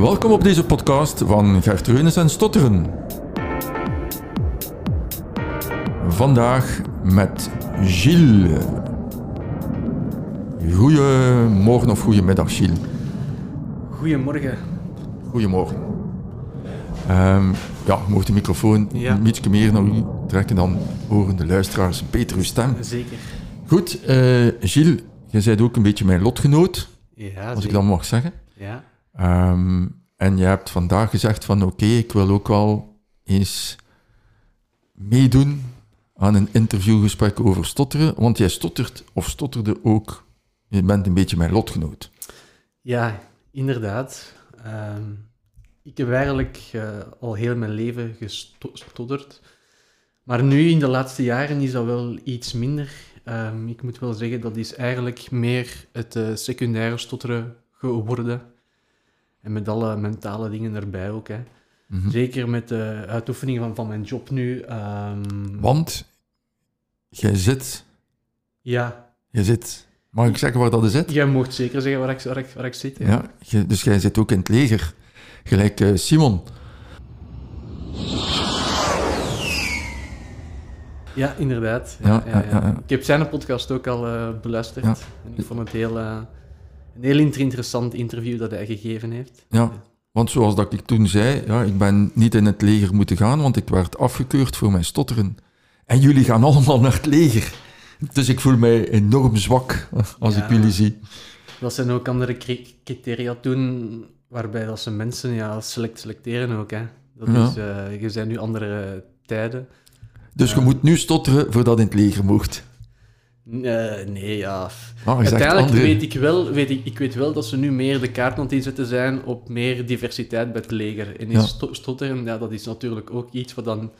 Welkom op deze podcast van Gert Reunis en Stotteren. Vandaag met Gilles. Goedemorgen of goedemiddag, Gilles. Goedemorgen. Goedemorgen. Ehm ja, je mocht de microfoon Ja. een beetje meer naar u trekken, dan horen de luisteraars beter uw stem. Zeker. Goed, eh, Gilles, je bent ook een beetje mijn lotgenoot, Ja, als ik dat mag zeggen. Ja. Ehm, en je hebt vandaag gezegd van oké, ik wil ook wel eens meedoen aan een interviewgesprek over stotteren, want jij stottert of stotterde ook, je bent een beetje mijn lotgenoot. ja, inderdaad. Ehm, ik heb eigenlijk eh, al heel mijn leven gestotterd. Maar nu, in de laatste jaren, is dat wel iets minder. Ehm, ik moet wel zeggen, dat is eigenlijk meer het eh, secundaire stotteren geworden. En met alle mentale dingen erbij ook. Hè. Mhm. Zeker met de uitoefening van, van mijn job nu. ehm, Want jij zit, Ja, jij zit, mag ik zeggen waar dat is zit? jij mocht zeker zeggen waar ik, waar ik, waar ik zit. Ja, je- dus jij zit ook in het leger, gelijk eh, Simon. Ja, inderdaad. Ja, ja, ja. Ik heb zijn podcast ook al eh, beluisterd. Ja. En ik vond het heel, eh, een heel inter- interessant interview dat hij gegeven heeft. Ja, want zoals dat ik toen zei, ja, ik ben niet in het leger moeten gaan, want ik werd afgekeurd voor mijn stotteren. En jullie gaan allemaal naar het leger. Dus ik voel mij enorm zwak als Ja. ik jullie zie. Dat zijn ook andere cri- criteria toen, waarbij dat ze mensen ja, select selecteren ook. Hè. Dat Ja. is, eh, je zijn nu andere tijden. Dus je Ja. moet nu stotteren voordat je in het leger mocht. Eh, nee, ja. Zegt Uiteindelijk weet ik wel, weet ik, ik weet wel dat ze nu meer de kaart aan het inzetten zijn op meer diversiteit bij het leger. En Ja. sto- stotteren, ja, dat is natuurlijk ook iets wat dan...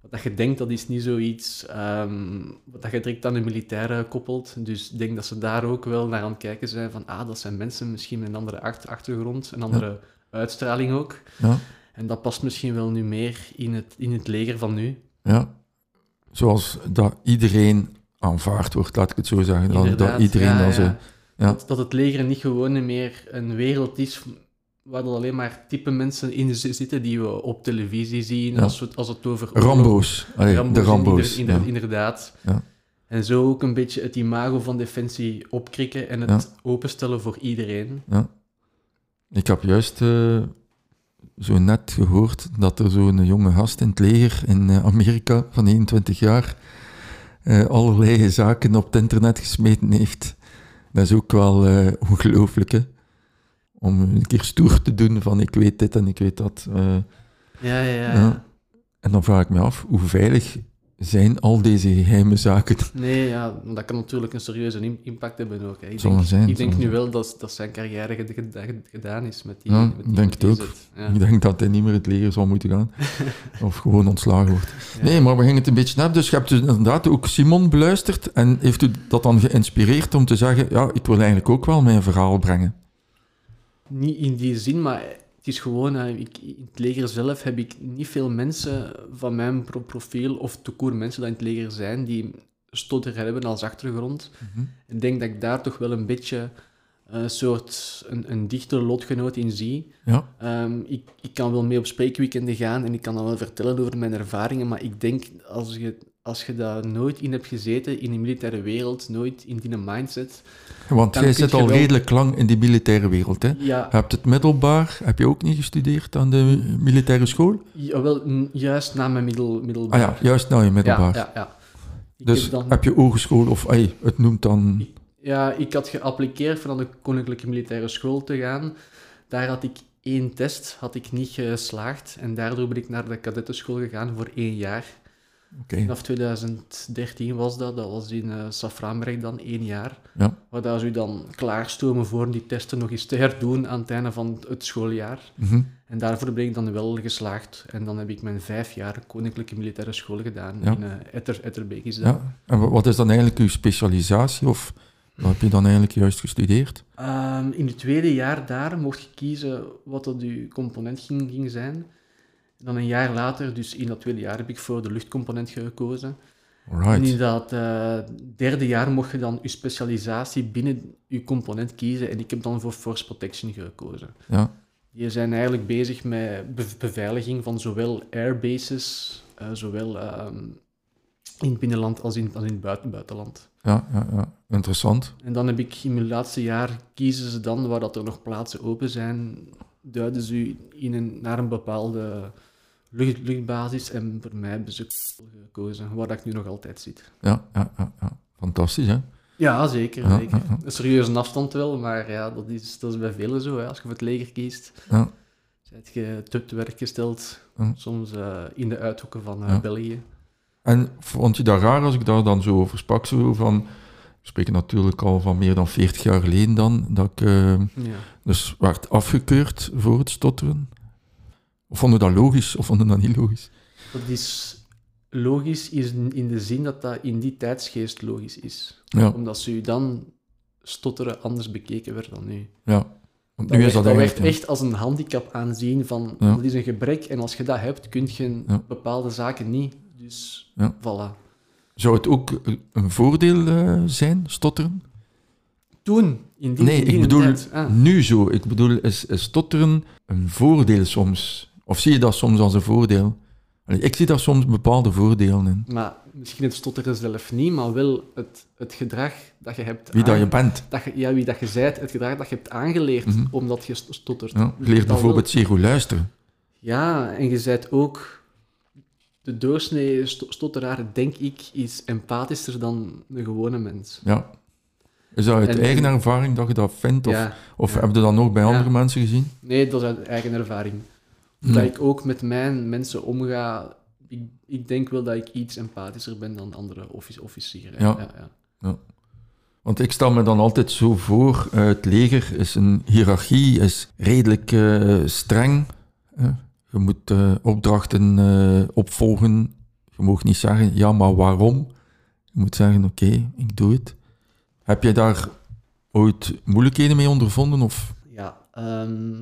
Wat dat je denkt, dat is niet zoiets ehm, wat dat je direct aan de militairen koppelt. Dus ik denk dat ze daar ook wel naar aan het kijken zijn van ah, dat zijn mensen misschien met een andere achter- achtergrond, een andere uitstraling ook. Ja, En dat past misschien wel nu meer in het, in het leger van nu. ja. Zoals dat iedereen aanvaard wordt, laat ik het zo zeggen. Dat, dat iedereen ja, dan zo... ja. ja. Dat, dat het leger niet gewoon meer een wereld is waar er alleen maar type mensen in zi- zitten die we op televisie zien, als, we, als het over... Rambo's. Allee, Rambo's, de Rambo's. inder- inder- ja. Inderdaad. Ja. En zo ook een beetje het imago van Defensie opkrikken en het openstellen voor iedereen. Ik heb juist eh, zo net gehoord dat er zo'n jonge gast in het leger in eh, Amerika van 21 jaar eh, allerlei zaken op het internet gesmeten heeft. Dat is ook wel eh, ongelooflijk, hè? Om een keer stoer te doen van ik weet dit en ik weet dat. eh. Ja, ja, ja. Ja. en dan vraag ik me af, hoe veilig zijn al deze geheime zaken? Nee, ja, dat kan natuurlijk een serieuze im- impact hebben ook. Hè. Ik Zal denk, zijn, ik denk nu wel dat, dat zijn carrière ged- ged- gedaan is met die Ja, met die- ik denk met die het ook. Ja. Ik denk dat hij niet meer het leger zal moeten gaan. of gewoon ontslagen wordt. Ja. Nee, maar we gingen het een beetje hebben. Dus je hebt dus inderdaad ook Simon beluisterd. En heeft u dat dan geïnspireerd om te zeggen: Ja, ik wil eigenlijk ook wel mijn verhaal brengen? Niet in die zin, maar het is gewoon, eh, ik, in het leger zelf heb ik niet veel mensen van mijn pro- profiel, of toekoor mensen die in het leger zijn, die stotter hebben als achtergrond. Ik denk dat ik daar toch wel een beetje een soort een, een dichte lotgenoot in zie. Ja, Ehm, ik, ik kan wel mee op spreekweekenden gaan en ik kan dan wel vertellen over mijn ervaringen, maar ik denk als je, als je daar nooit in hebt gezeten, in de militaire wereld, nooit in die mindset, want jij zit je al wel- redelijk lang in die militaire wereld. Hè? Je ja, hebt het middelbaar, heb je ook niet gestudeerd aan de militaire school? jawel, juist na mijn middel, Ah middelbaar. ja, juist na je middelbaar. Ja, ja, ja. Ik dus heb dan, heb je hogeschool, of het noemt dan. Ja, ik had geappliqueerd voor naar de Koninklijke Militaire School te gaan. Daar had ik één test, had ik niet geslaagd. En daardoor ben ik naar de kadettenschool gegaan voor één jaar. Oké, Vanaf 2013 was dat, dat was in uh, Safraanberg dan één jaar. Ja. Waar dat ze u dan klaarstomen voor die testen nog eens te herdoen aan het einde van het schooljaar. Mhm. En daarvoor ben ik dan wel geslaagd. En dan heb ik mijn vijf jaar Koninklijke Militaire School gedaan. Ja. In uh, Etter, Etterbeek is dat. ja. En wa- wat is dan eigenlijk uw specialisatie? Of wat heb je dan eigenlijk juist gestudeerd? Ehm, in het tweede jaar daar mocht je kiezen wat dat uw component ging, ging zijn. En dan een jaar later, dus in dat tweede jaar, heb ik voor de luchtcomponent gekozen. En in dat eh, derde jaar mocht je dan je specialisatie binnen je component kiezen. En ik heb dan voor Force Protection gekozen. Ja. Die zijn eigenlijk bezig met be- beveiliging van zowel airbases, eh, zowel ehm, in het binnenland als in, als in het buiten, buitenland. Ja, ja, ja. Interessant. En dan heb ik in mijn laatste jaar, kiezen ze dan, waar dat er nog plaatsen open zijn, duiden ze u in een, naar een bepaalde lucht, luchtbasis. En voor mij hebben ze gekozen, waar dat ik nu nog altijd zit. Ja, ja, ja, ja. Fantastisch, hè? Ja, zeker. Ja, zeker. ja. Een serieuze afstand wel, maar ja, dat is, dat is bij velen zo. Hè. Als je voor het leger kiest, Ja. zijt je te, te werk gesteld, soms eh, in de uithoeken van eh. België. En vond je dat raar als ik daar dan zo over sprak? Zo van, we spreken natuurlijk al van meer dan 40 jaar geleden dan, dat ik eh, Ja. dus werd afgekeurd voor het stotteren. Of vonden dat logisch, of vonden dat niet logisch? Dat is logisch is in de zin dat dat in die tijdsgeest logisch is. Ja, Omdat ze u dan stotteren anders bekeken werd dan nu. ja. Want Dat nu is werd, dat werd echt als een handicap aanzien van Ja. dat is een gebrek en als je dat hebt, kun je bepaalde zaken niet. Dus Ja. voilà. Zou het ook een voordeel eh, zijn, stotteren? Toen, in die, Nee, in ik bedoel. Ah. nu zo. Ik bedoel, is, is stotteren een voordeel soms? Of zie je dat soms als een voordeel? Allee, ik zie daar soms bepaalde voordelen in. Maar misschien het stotteren zelf niet, maar wel het, het gedrag dat je hebt Wie dat je bent. dat je, ja, wie dat je zijt, het gedrag dat je hebt aangeleerd Mhm. omdat je st- stottert. Ja, Dus je leert dat wel- bijvoorbeeld zeer goed luisteren. Ja, en je zijt ook... De doorsnee sto- stotteraar, denk ik, is empathischer dan een gewone mens. Ja. Is dat uit En- eigen en- ervaring dat je dat vindt? Of, Ja, of ja. heb je dat nog bij Ja. andere mensen gezien? nee, dat is uit eigen ervaring. Hmm. Dat ik ook met mijn mensen omga... Ik, ik denk wel dat ik iets empathischer ben dan andere offic- officieren. Ja. Ja, ja. Want ik stel me dan altijd zo voor, eh, het leger is een hiërarchie, is redelijk eh, streng. hè. Je moet eh, opdrachten eh, opvolgen. Je mag niet zeggen, ja, maar waarom? Je moet zeggen, oké, ik doe het. Heb jij daar ooit moeilijkheden mee ondervonden? Of? Ja, ehm,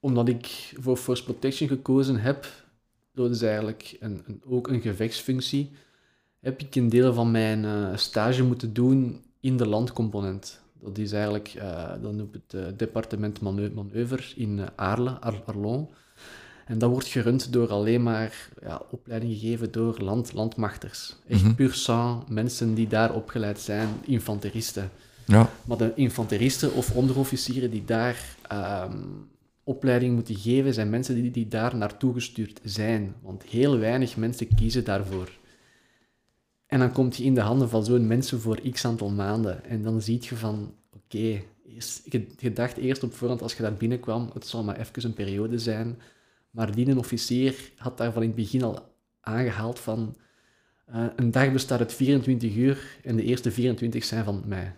omdat ik voor Force Protection gekozen heb, dat is eigenlijk een, een, ook een gevechtsfunctie, heb ik een deel van mijn eh, stage moeten doen in de landcomponent. Dat is eigenlijk eh, dan op het departement Manoeuvre in Aarle, Ar- Arlon. En dat wordt gerund door alleen maar ja, opleiding gegeven door land, landmachters. Echt Mhm. puur sang, mensen die daar opgeleid zijn, infanteristen. Ja, Maar de infanteristen of onderofficieren die daar ehm, opleiding moeten geven, zijn mensen die, die daar naartoe gestuurd zijn. Want heel weinig mensen kiezen daarvoor. En dan komt je in de handen van zo'n mensen voor x aantal maanden. En dan zie je van, oké, je dacht eerst op voorhand als je daar binnenkwam, het zal maar even een periode zijn. Maar die een officier had daar van in het begin al aangehaald van, eh, een dag bestaat uit 24 uur en de eerste 24 zijn van mij.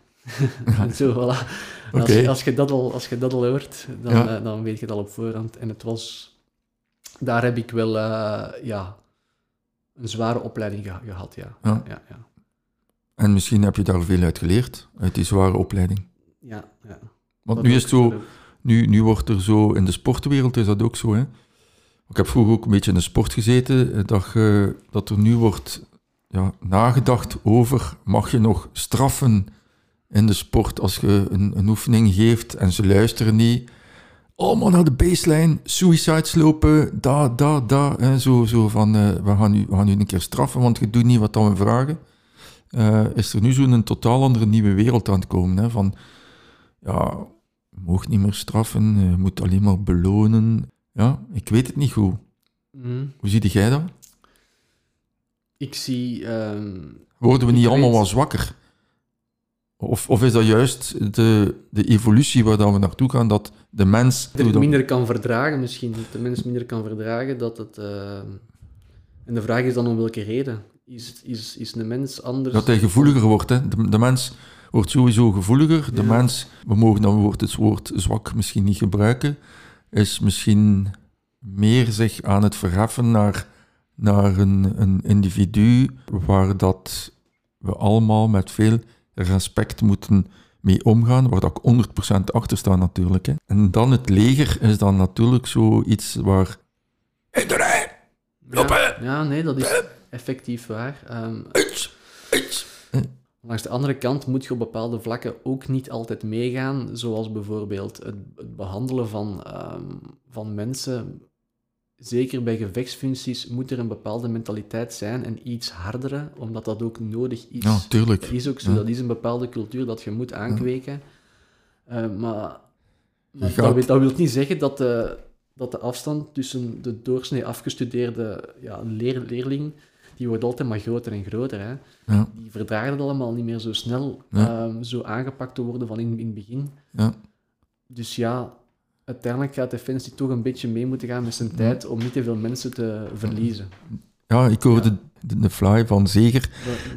en zo, voilà. Als, als, je dat al, als je dat al hoort, dan, Ja. eh, dan weet je het al op voorhand. En het was... Daar heb ik wel, eh, ja, een zware opleiding geha- gehad, ja. Ja. Ja, ja. en misschien heb je daar veel uit geleerd, uit die zware opleiding. ja, ja. Want Dat nu is het zo, dat. Nu, nu wordt er zo, in de sportwereld is dat ook zo. Hè? Ik heb vroeger ook een beetje in de sport gezeten, eh, dat, dat er nu wordt ja, nagedacht over, mag je nog straffen in de sport als je een, een oefening geeft en ze luisteren niet. Allemaal naar de baseline, suicides lopen, da, da, da. Hè, zo, zo van, eh, we, gaan u, we gaan u een keer straffen, want je doet niet wat dan we vragen. Eh, is er nu zo'n totaal andere nieuwe wereld aan het komen. Hè, van, ja, je mag niet meer straffen, je moet alleen maar belonen. Ja, ik weet het niet goed. Mhm. Hoe zie jij dat? Ik zie... ehm, Worden we niet allemaal weet- wat zwakker? Of, of is dat juist de, de evolutie waar dat we naartoe gaan, dat de mens... dat- minder kan verdragen misschien. Dat de mens minder kan verdragen dat het... ehm, En de vraag is dan om welke reden. Is, is, is een mens anders... dat hij gevoeliger wordt. Hè? De, de mens wordt sowieso gevoeliger. De Ja. mens, we mogen dan het woord zwak misschien niet gebruiken, is misschien meer zich aan het verheffen naar, naar een, een individu waar dat we allemaal met veel respect moeten mee omgaan, waar dat ik 100% achter sta natuurlijk. Hè. En dan het leger is dan natuurlijk zoiets waar... In de rij! Ja, ja, nee, dat is effectief waar. Ehm, Iets! Iets! Langs de andere kant moet je op bepaalde vlakken ook niet altijd meegaan, zoals bijvoorbeeld het, behandelen van, ehm, van mensen. Zeker bij gevechtsfuncties moet er een bepaalde mentaliteit zijn en iets hardere, omdat dat ook nodig is. Ja, tuurlijk. Dat is ook zo, Ja. dat is een bepaalde cultuur dat je moet aankweken. Eh, maar maar dat, wil, dat wil niet zeggen dat de, dat de afstand tussen de doorsnee afgestudeerde ja, leer, leerling, die wordt altijd maar groter en groter. Hè. Ja, Die verdragen het allemaal niet meer zo snel Ja. ehm, zo aangepakt te worden van in, in het begin. ja. Dus ja, uiteindelijk gaat Defensie toch een beetje mee moeten gaan met zijn tijd om niet te veel mensen te verliezen. ja ik hoorde de, de fly van Zeger,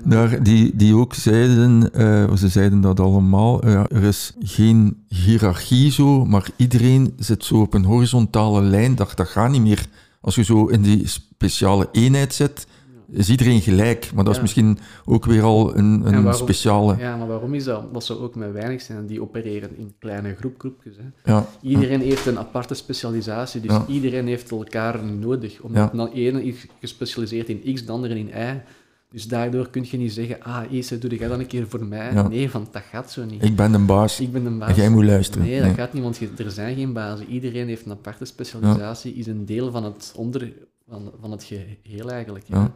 daar, die, die ook zeiden, eh, ze zeiden dat allemaal, eh, er is geen hiërarchie zo, maar iedereen zit zo op een horizontale lijn, dat, dat gaat niet meer. Als je zo in die speciale eenheid zit, is iedereen gelijk. Maar dat is misschien ook weer al een, En een waarom- speciale... Ja, maar waarom is dat? Omdat ze ook met weinig zijn. Die opereren in kleine groep, groepjes. Hè. Ja, Iedereen heeft een aparte specialisatie, dus iedereen heeft elkaar nodig. Omdat de ene is gespecialiseerd in X, de andere in Y. Dus daardoor kun je niet zeggen, ah, Ese, doe jij dan een keer voor mij. Ja. Nee, want dat gaat zo niet. ik ben de baas Ik ben een baas. en jij moet luisteren. Nee, dat Nee. gaat niet, want er zijn geen bazen. Iedereen heeft een aparte specialisatie, is een deel van het, onder, van, van het geheel eigenlijk. Ja.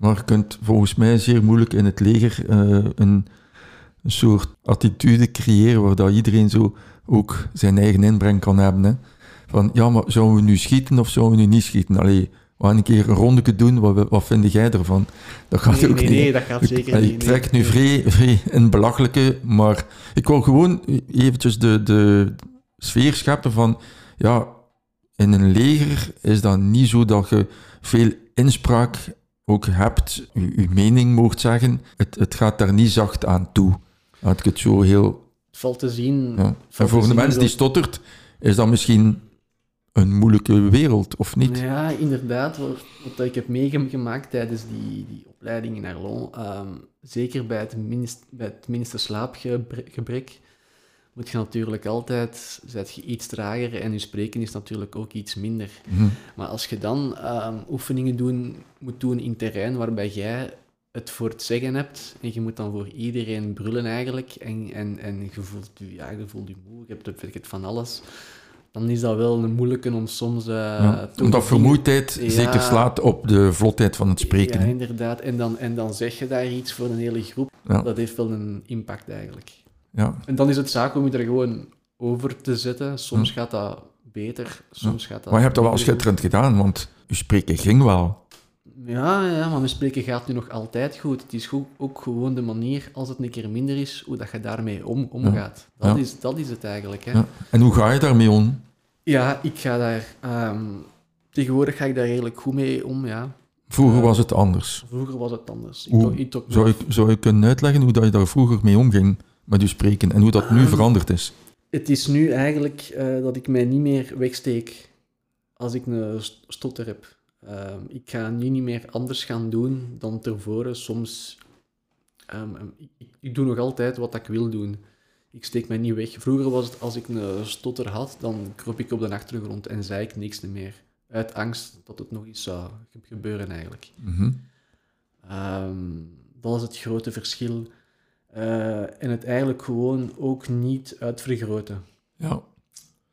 Maar je kunt volgens mij zeer moeilijk in het leger eh, een, een soort attitude creëren waar dat iedereen zo ook zijn eigen inbreng kan hebben. Hè. Van, ja, maar zouden we nu schieten of zouden we nu niet schieten? Allee, we gaan een keer een rondje doen, wat, wat vind jij ervan? Dat gaat Nee, ook nee, niet. nee, dat gaat Ik- zeker niet. Ik nee. trek nu vrij, vrij in belachelijke, maar ik wil gewoon eventjes de, de sfeer scheppen van, ja, in een leger is dat niet zo dat je veel inspraak ook hebt, je, je mening mocht zeggen. Het, het gaat daar niet zacht aan toe. Laat ik het zo heel... Het valt te zien... Ja. En voor de mens die stottert, is dat misschien een moeilijke wereld, of niet? Ja, inderdaad. Wat, wat ik heb meegemaakt tijdens die, die opleiding in Arlon, ehm, zeker bij het, minst, bij het minste slaapgebrek, moet je natuurlijk altijd, zet je iets trager en je spreken is natuurlijk ook iets minder. Mhm. Maar als je dan ehm, oefeningen doen, moet doen in terrein waarbij jij het voor het zeggen hebt en je moet dan voor iedereen brullen eigenlijk en, en, en je, voelt, je- ja, je voelt je moe, je hebt het- het van alles, dan is dat wel een moeilijke om soms... eh, Ja, Omdat vermoeidheid Ja. zeker slaat op de vlotheid van het spreken. Ja, inderdaad. En dan, en dan zeg je daar iets voor een hele groep. Dat heeft wel een impact eigenlijk. Ja. En dan is het zaak om je er gewoon over te zetten. Soms gaat dat beter, soms gaat dat... Maar je hebt dat wel schitterend gedaan, want je spreken ging wel. Ja, ja, maar mijn spreken gaat nu nog altijd goed. Het is goed, ook gewoon de manier, als het een keer minder is, hoe dat je daarmee om, omgaat. Dat, Ja. is, dat is het eigenlijk. Hè. Ja. En hoe ga je daarmee om? Ja, ik ga daar... ehm, tegenwoordig ga ik daar redelijk goed mee om, ja. Vroeger Ja. was het anders. Vroeger was het anders. Ik, Hoe ik Zou je, zou je kunnen uitleggen hoe dat je daar vroeger mee omging met je spreken en hoe dat nu Ehm, veranderd is? Het is nu eigenlijk eh, dat ik mij niet meer wegsteek als ik een st- stotter heb. Ehm, ik ga nu niet meer anders gaan doen dan tevoren. Soms, ehm, ik, ik, doe nog altijd wat ik wil doen. Ik steek mij niet weg. Vroeger was het, als ik een stotter had, dan kroop ik op de achtergrond en zei ik niks meer. Uit angst dat het nog iets zou ge- gebeuren eigenlijk. Mhm. Dat is het grote verschil. Eh, en het eigenlijk gewoon ook niet uitvergroten. Ja.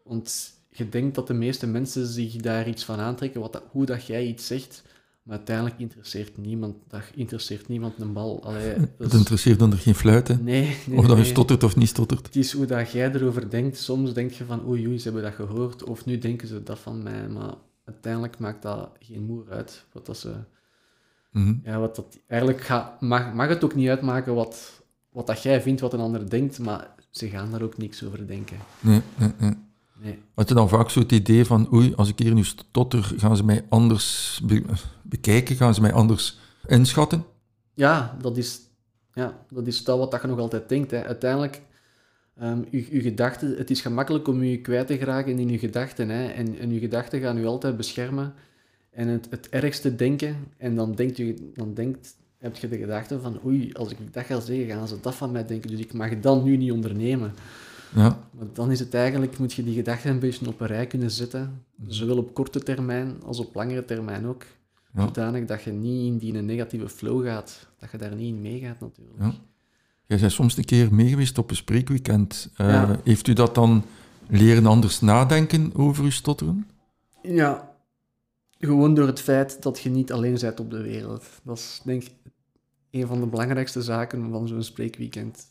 Want je denkt dat de meeste mensen zich daar iets van aantrekken, wat dat, hoe dat jij iets zegt, maar uiteindelijk interesseert niemand, dat interesseert niemand een bal. Allee, dat Het is- interesseert dan er geen fluiten. nee, nee, Of dat je stottert of niet stottert. Het is hoe dat jij erover denkt. Soms denk je van, oei, oei, ze hebben dat gehoord, of nu denken ze dat van mij, maar uiteindelijk maakt dat geen moer uit. Wat dat ze, Mhm. ja, wat dat, eigenlijk ga, mag, mag het ook niet uitmaken wat, wat dat jij vindt, wat een ander denkt, maar ze gaan daar ook niks over denken. Nee, nee, nee. Nee. Had je dan vaak zo het idee van, oei, als ik hier nu stotter, gaan ze mij anders be- bekijken, gaan ze mij anders inschatten? Ja, dat is, ja, dat is dat wat dat je nog altijd denkt. Hè. Uiteindelijk, ehm je, je gedachten, het is gemakkelijk om je kwijt te geraken in je gedachten. Hè. En, en je gedachten gaan je altijd beschermen. En het, het ergste denken, en dan, denkt je, dan denkt, heb je de gedachte van, oei, als ik dat ga zeggen, gaan ze dat van mij denken. Dus ik mag dan nu niet ondernemen. Ja, Maar dan is het eigenlijk, moet je die gedachten een beetje op een rij kunnen zetten. Zowel op korte termijn als op langere termijn ook. Ja. Zodanig dat je niet in die negatieve flow gaat. Dat je daar niet in meegaat natuurlijk. Ja. Jij bent soms een keer mee geweest op een spreekweekend. Eh, Ja. Heeft u dat dan leren anders nadenken over uw stotteren? Ja, gewoon door het feit dat je niet alleen bent op de wereld. Dat is denk ik een van de belangrijkste zaken van zo'n spreekweekend.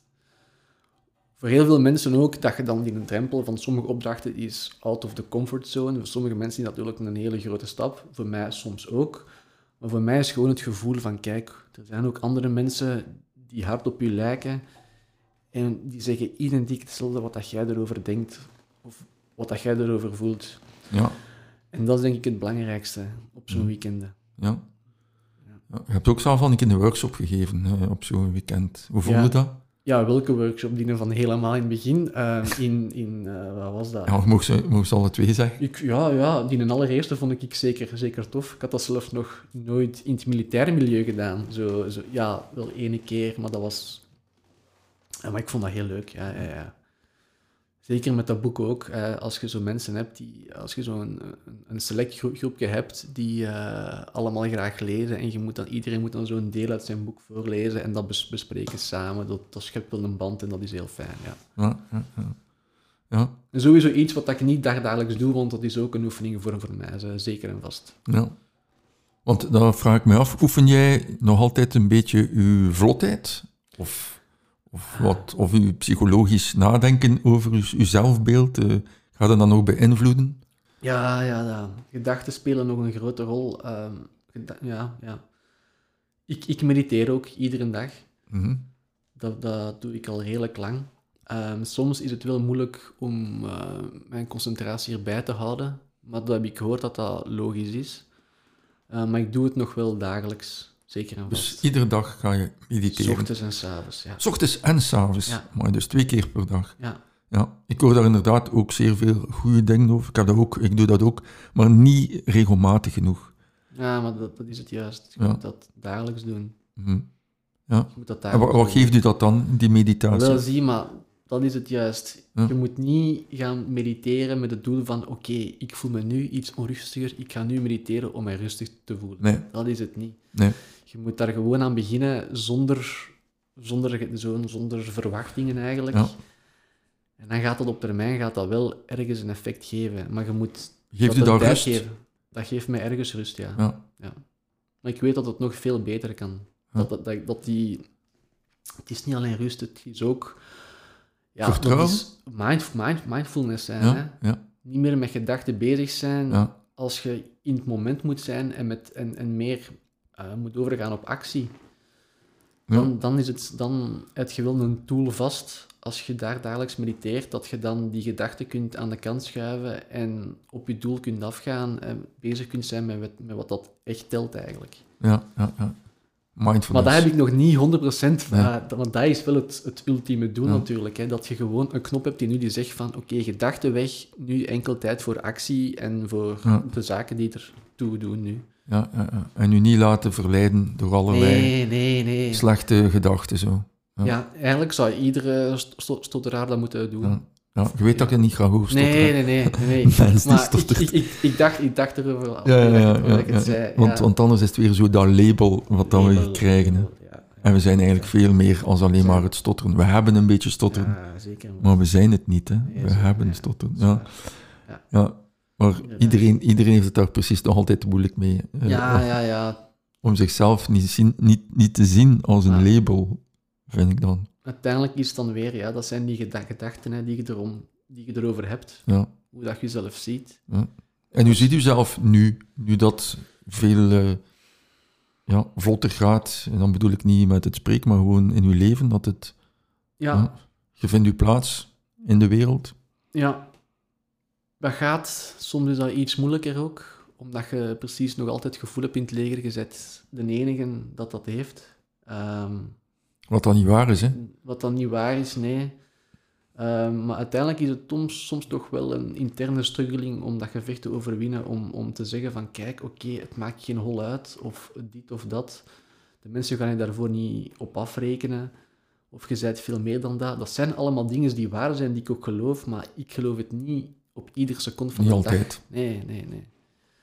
Voor heel veel mensen ook, dat je dan die een drempel van sommige opdrachten is out of the comfort zone. Voor sommige mensen is dat natuurlijk een hele grote stap. Voor mij soms ook. Maar voor mij is gewoon het gevoel van, kijk, er zijn ook andere mensen die hard op je lijken. En die zeggen identiek hetzelfde wat dat jij erover denkt. Of wat dat jij erover voelt. Ja. En dat is denk ik het belangrijkste op zo'n weekenden. ja. Je hebt ook zelf al een keer een workshop gegeven op zo'n weekend. Hoe voelde Ja. dat? Ja, welke workshop? Die van helemaal in het begin. eh, in, in eh, wat was dat? Ja, je mocht ze, mocht ze alle twee zeggen. Ik, ja, ja, die allereerste vond ik zeker, zeker tof. Ik had dat zelf nog nooit in het militaire milieu gedaan. Zo, zo, ja, wel ene keer, maar dat was... Ja, maar ik vond dat heel leuk, ja, ja, ja. Zeker met dat boek ook. eh, als je zo mensen hebt die... Als je zo'n een, een select gro- groepje hebt die eh, allemaal graag lezen en je moet dan, iedereen moet dan zo'n deel uit zijn boek voorlezen en dat bes- bespreken samen. Dat, dat schept wel een band en dat is heel fijn, ja. Ja, ja, ja. ja, En sowieso iets wat ik niet daar dagelijks doe, want dat is ook een oefening voor, voor mij, zeker en vast. ja. Want dan vraag ik me af, oefen jij nog altijd een beetje uw vlotheid? Of, of, wat, of uw psychologisch nadenken over uw, uw zelfbeeld? eh, gaat dat dan nog beïnvloeden? Ja, ja, ja. Gedachten spelen nog een grote rol. Ehm, ja, ja. Ik, ik mediteer ook iedere dag. Mhm. Dat, dat doe ik al redelijk lang. Ehm, soms is het wel moeilijk om eh, mijn concentratie erbij te houden, maar dat heb ik gehoord dat dat logisch is. Eh, maar ik doe het nog wel dagelijks, zeker en Dus iedere dag ga je S mediteren. ochtends en s avonds, ja. S ochtends en s'avonds. Ja. Maar dus twee keer per dag. ja. Ja, ik hoor daar inderdaad ook zeer veel goede dingen over. Ik, heb dat ook, ik doe dat ook, maar niet regelmatig genoeg. Ja, maar dat, dat is het juist. Je Ja. moet dat dagelijks doen. Mhm. Ja. Je moet dat En wat, geeft u dat dan, die meditatie? Wel, zie, maar dat is het juist. Ja. Je moet niet gaan mediteren met het doel van, oké, ik voel me nu iets onrustiger, ik ga nu mediteren om mij rustig te voelen. Nee, Dat is het niet. nee. Je moet daar gewoon aan beginnen zonder, zonder, zo- zonder verwachtingen eigenlijk. Ja. En dan gaat dat op termijn gaat dat wel ergens een effect geven. Maar je moet Geeft dat u tijd rust? geven. Dat geeft mij ergens rust, ja. Ja. Maar ik weet dat het nog veel beter kan. Dat, dat, dat die... Het is niet alleen rust, het is ook... Ja, Vertrouwen? Dat is mind, mind, mindfulness zijn. Ja, Hè? ja, Niet meer met gedachten bezig zijn als je in het moment moet zijn en, met, en, en meer eh, moet overgaan op actie. Dan, dan, is het, dan heb je wel een tool vast als je daar dagelijks mediteert, dat je dan die gedachten kunt aan de kant schuiven en op je doel kunt afgaan en bezig kunt zijn met, wat- met wat dat echt telt eigenlijk. ja, ja, ja. Mindfulness. Maar dat heb ik nog niet 100%, van, Ja. eh, want dat is wel het, het ultieme doel Ja. natuurlijk. Hè, dat je gewoon een knop hebt die nu die zegt van oké, gedachten weg, nu enkel tijd voor actie en voor Ja. de zaken die er toe doen nu. Ja, ja, ja. En u niet laten verleiden door allerlei Nee, nee, nee. slechte gedachten. Zo. Ja. Eigenlijk zou iedere st- st- stotteraar dat moeten doen. Ja. Je weet dat ik het niet ga horen Nee, nee, nee. nee. Maar ik, ik, ik, ik, dacht, ik dacht erover al Ja, ja, ja, zei. Want, anders is het weer zo dat label wat dan we krijgen. Label, En we zijn eigenlijk veel meer als alleen maar het stotteren. We hebben een beetje stotteren, ja, zeker. maar we zijn het niet. Hè. We zo, hebben stotteren. Ja. Ja. Maar iedereen, iedereen heeft het daar precies nog altijd moeilijk mee. eh, Ja, om- ja, ja. Om zichzelf niet, zien, niet, niet te zien als een label, vind ik dan. Uiteindelijk is het dan weer, ja, dat zijn die geda- gedachten hè, die, je erom, die je erover hebt. Ja. Hoe dat je jezelf ziet. En hoe ziet u zelf nu, nu dat veel eh, ja, vlotter gaat? En dan bedoel ik niet met het spreken, maar gewoon in uw leven, dat het, Ja, ja, je vindt uw plaats in de wereld. Ja, dat gaat. Soms is dat iets moeilijker ook, omdat je precies nog altijd het gevoel hebt in het leger gezet. De enige dat dat heeft. Ehm, Wat dan niet waar is, hè? wat dan niet waar is, nee. Ehm, maar uiteindelijk is het soms, soms toch wel een interne struggeling om dat gevecht te overwinnen, om, om te zeggen van kijk, oké, het maakt geen hol uit, of dit of dat. De mensen gaan je daarvoor niet op afrekenen, of je zijt veel meer dan dat. Dat zijn allemaal dingen die waar zijn, die ik ook geloof, maar ik geloof het niet op ieder seconde van Niet de altijd. dag. Nee, nee, nee.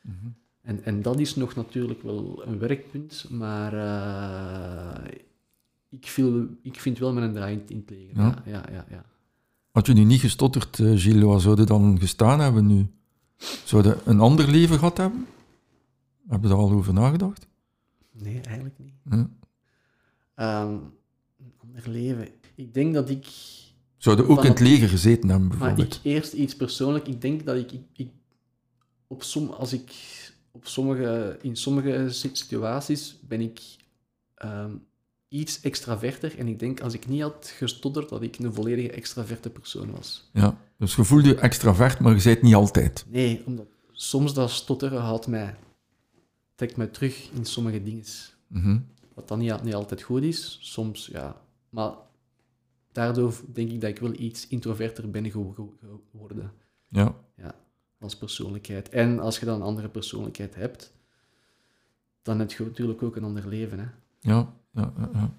Mhm. En, en dat is nog natuurlijk wel een werkpunt, maar eh, ik, viel, ik vind wel mijn draai in, in het leger. Ja? Ja, ja, ja. Had je nu niet gestotterd, eh, Gilles, waar zou je dan gestaan hebben nu? Zou je een ander leven gehad hebben? Heb je daar al over nagedacht? Nee, eigenlijk niet. Ehm, een ander leven. Ik denk dat ik... Zou je ook in het leger gezeten hebben, Maar bijvoorbeeld? ik eerst iets persoonlijk. Ik denk dat ik, ik, ik op som, als ik op sommige, in sommige si- situaties ben ik ehm, iets extraverter. En ik denk als ik niet had gestotterd, dat ik een volledige extraverte persoon was. Ja, dus je voelde je extravert, maar je zei het niet altijd. Nee, omdat soms dat stotteren houdt mij, trekt mij terug in sommige dingen. Mhm. Wat dan niet, niet altijd goed is, soms ja. Maar daardoor denk ik dat ik wel iets introverter ben gewo- gewo- geworden. Ja, als persoonlijkheid. En als je dan een andere persoonlijkheid hebt, dan heb je natuurlijk ook een ander leven. Hè? ja, ja, ja, ja.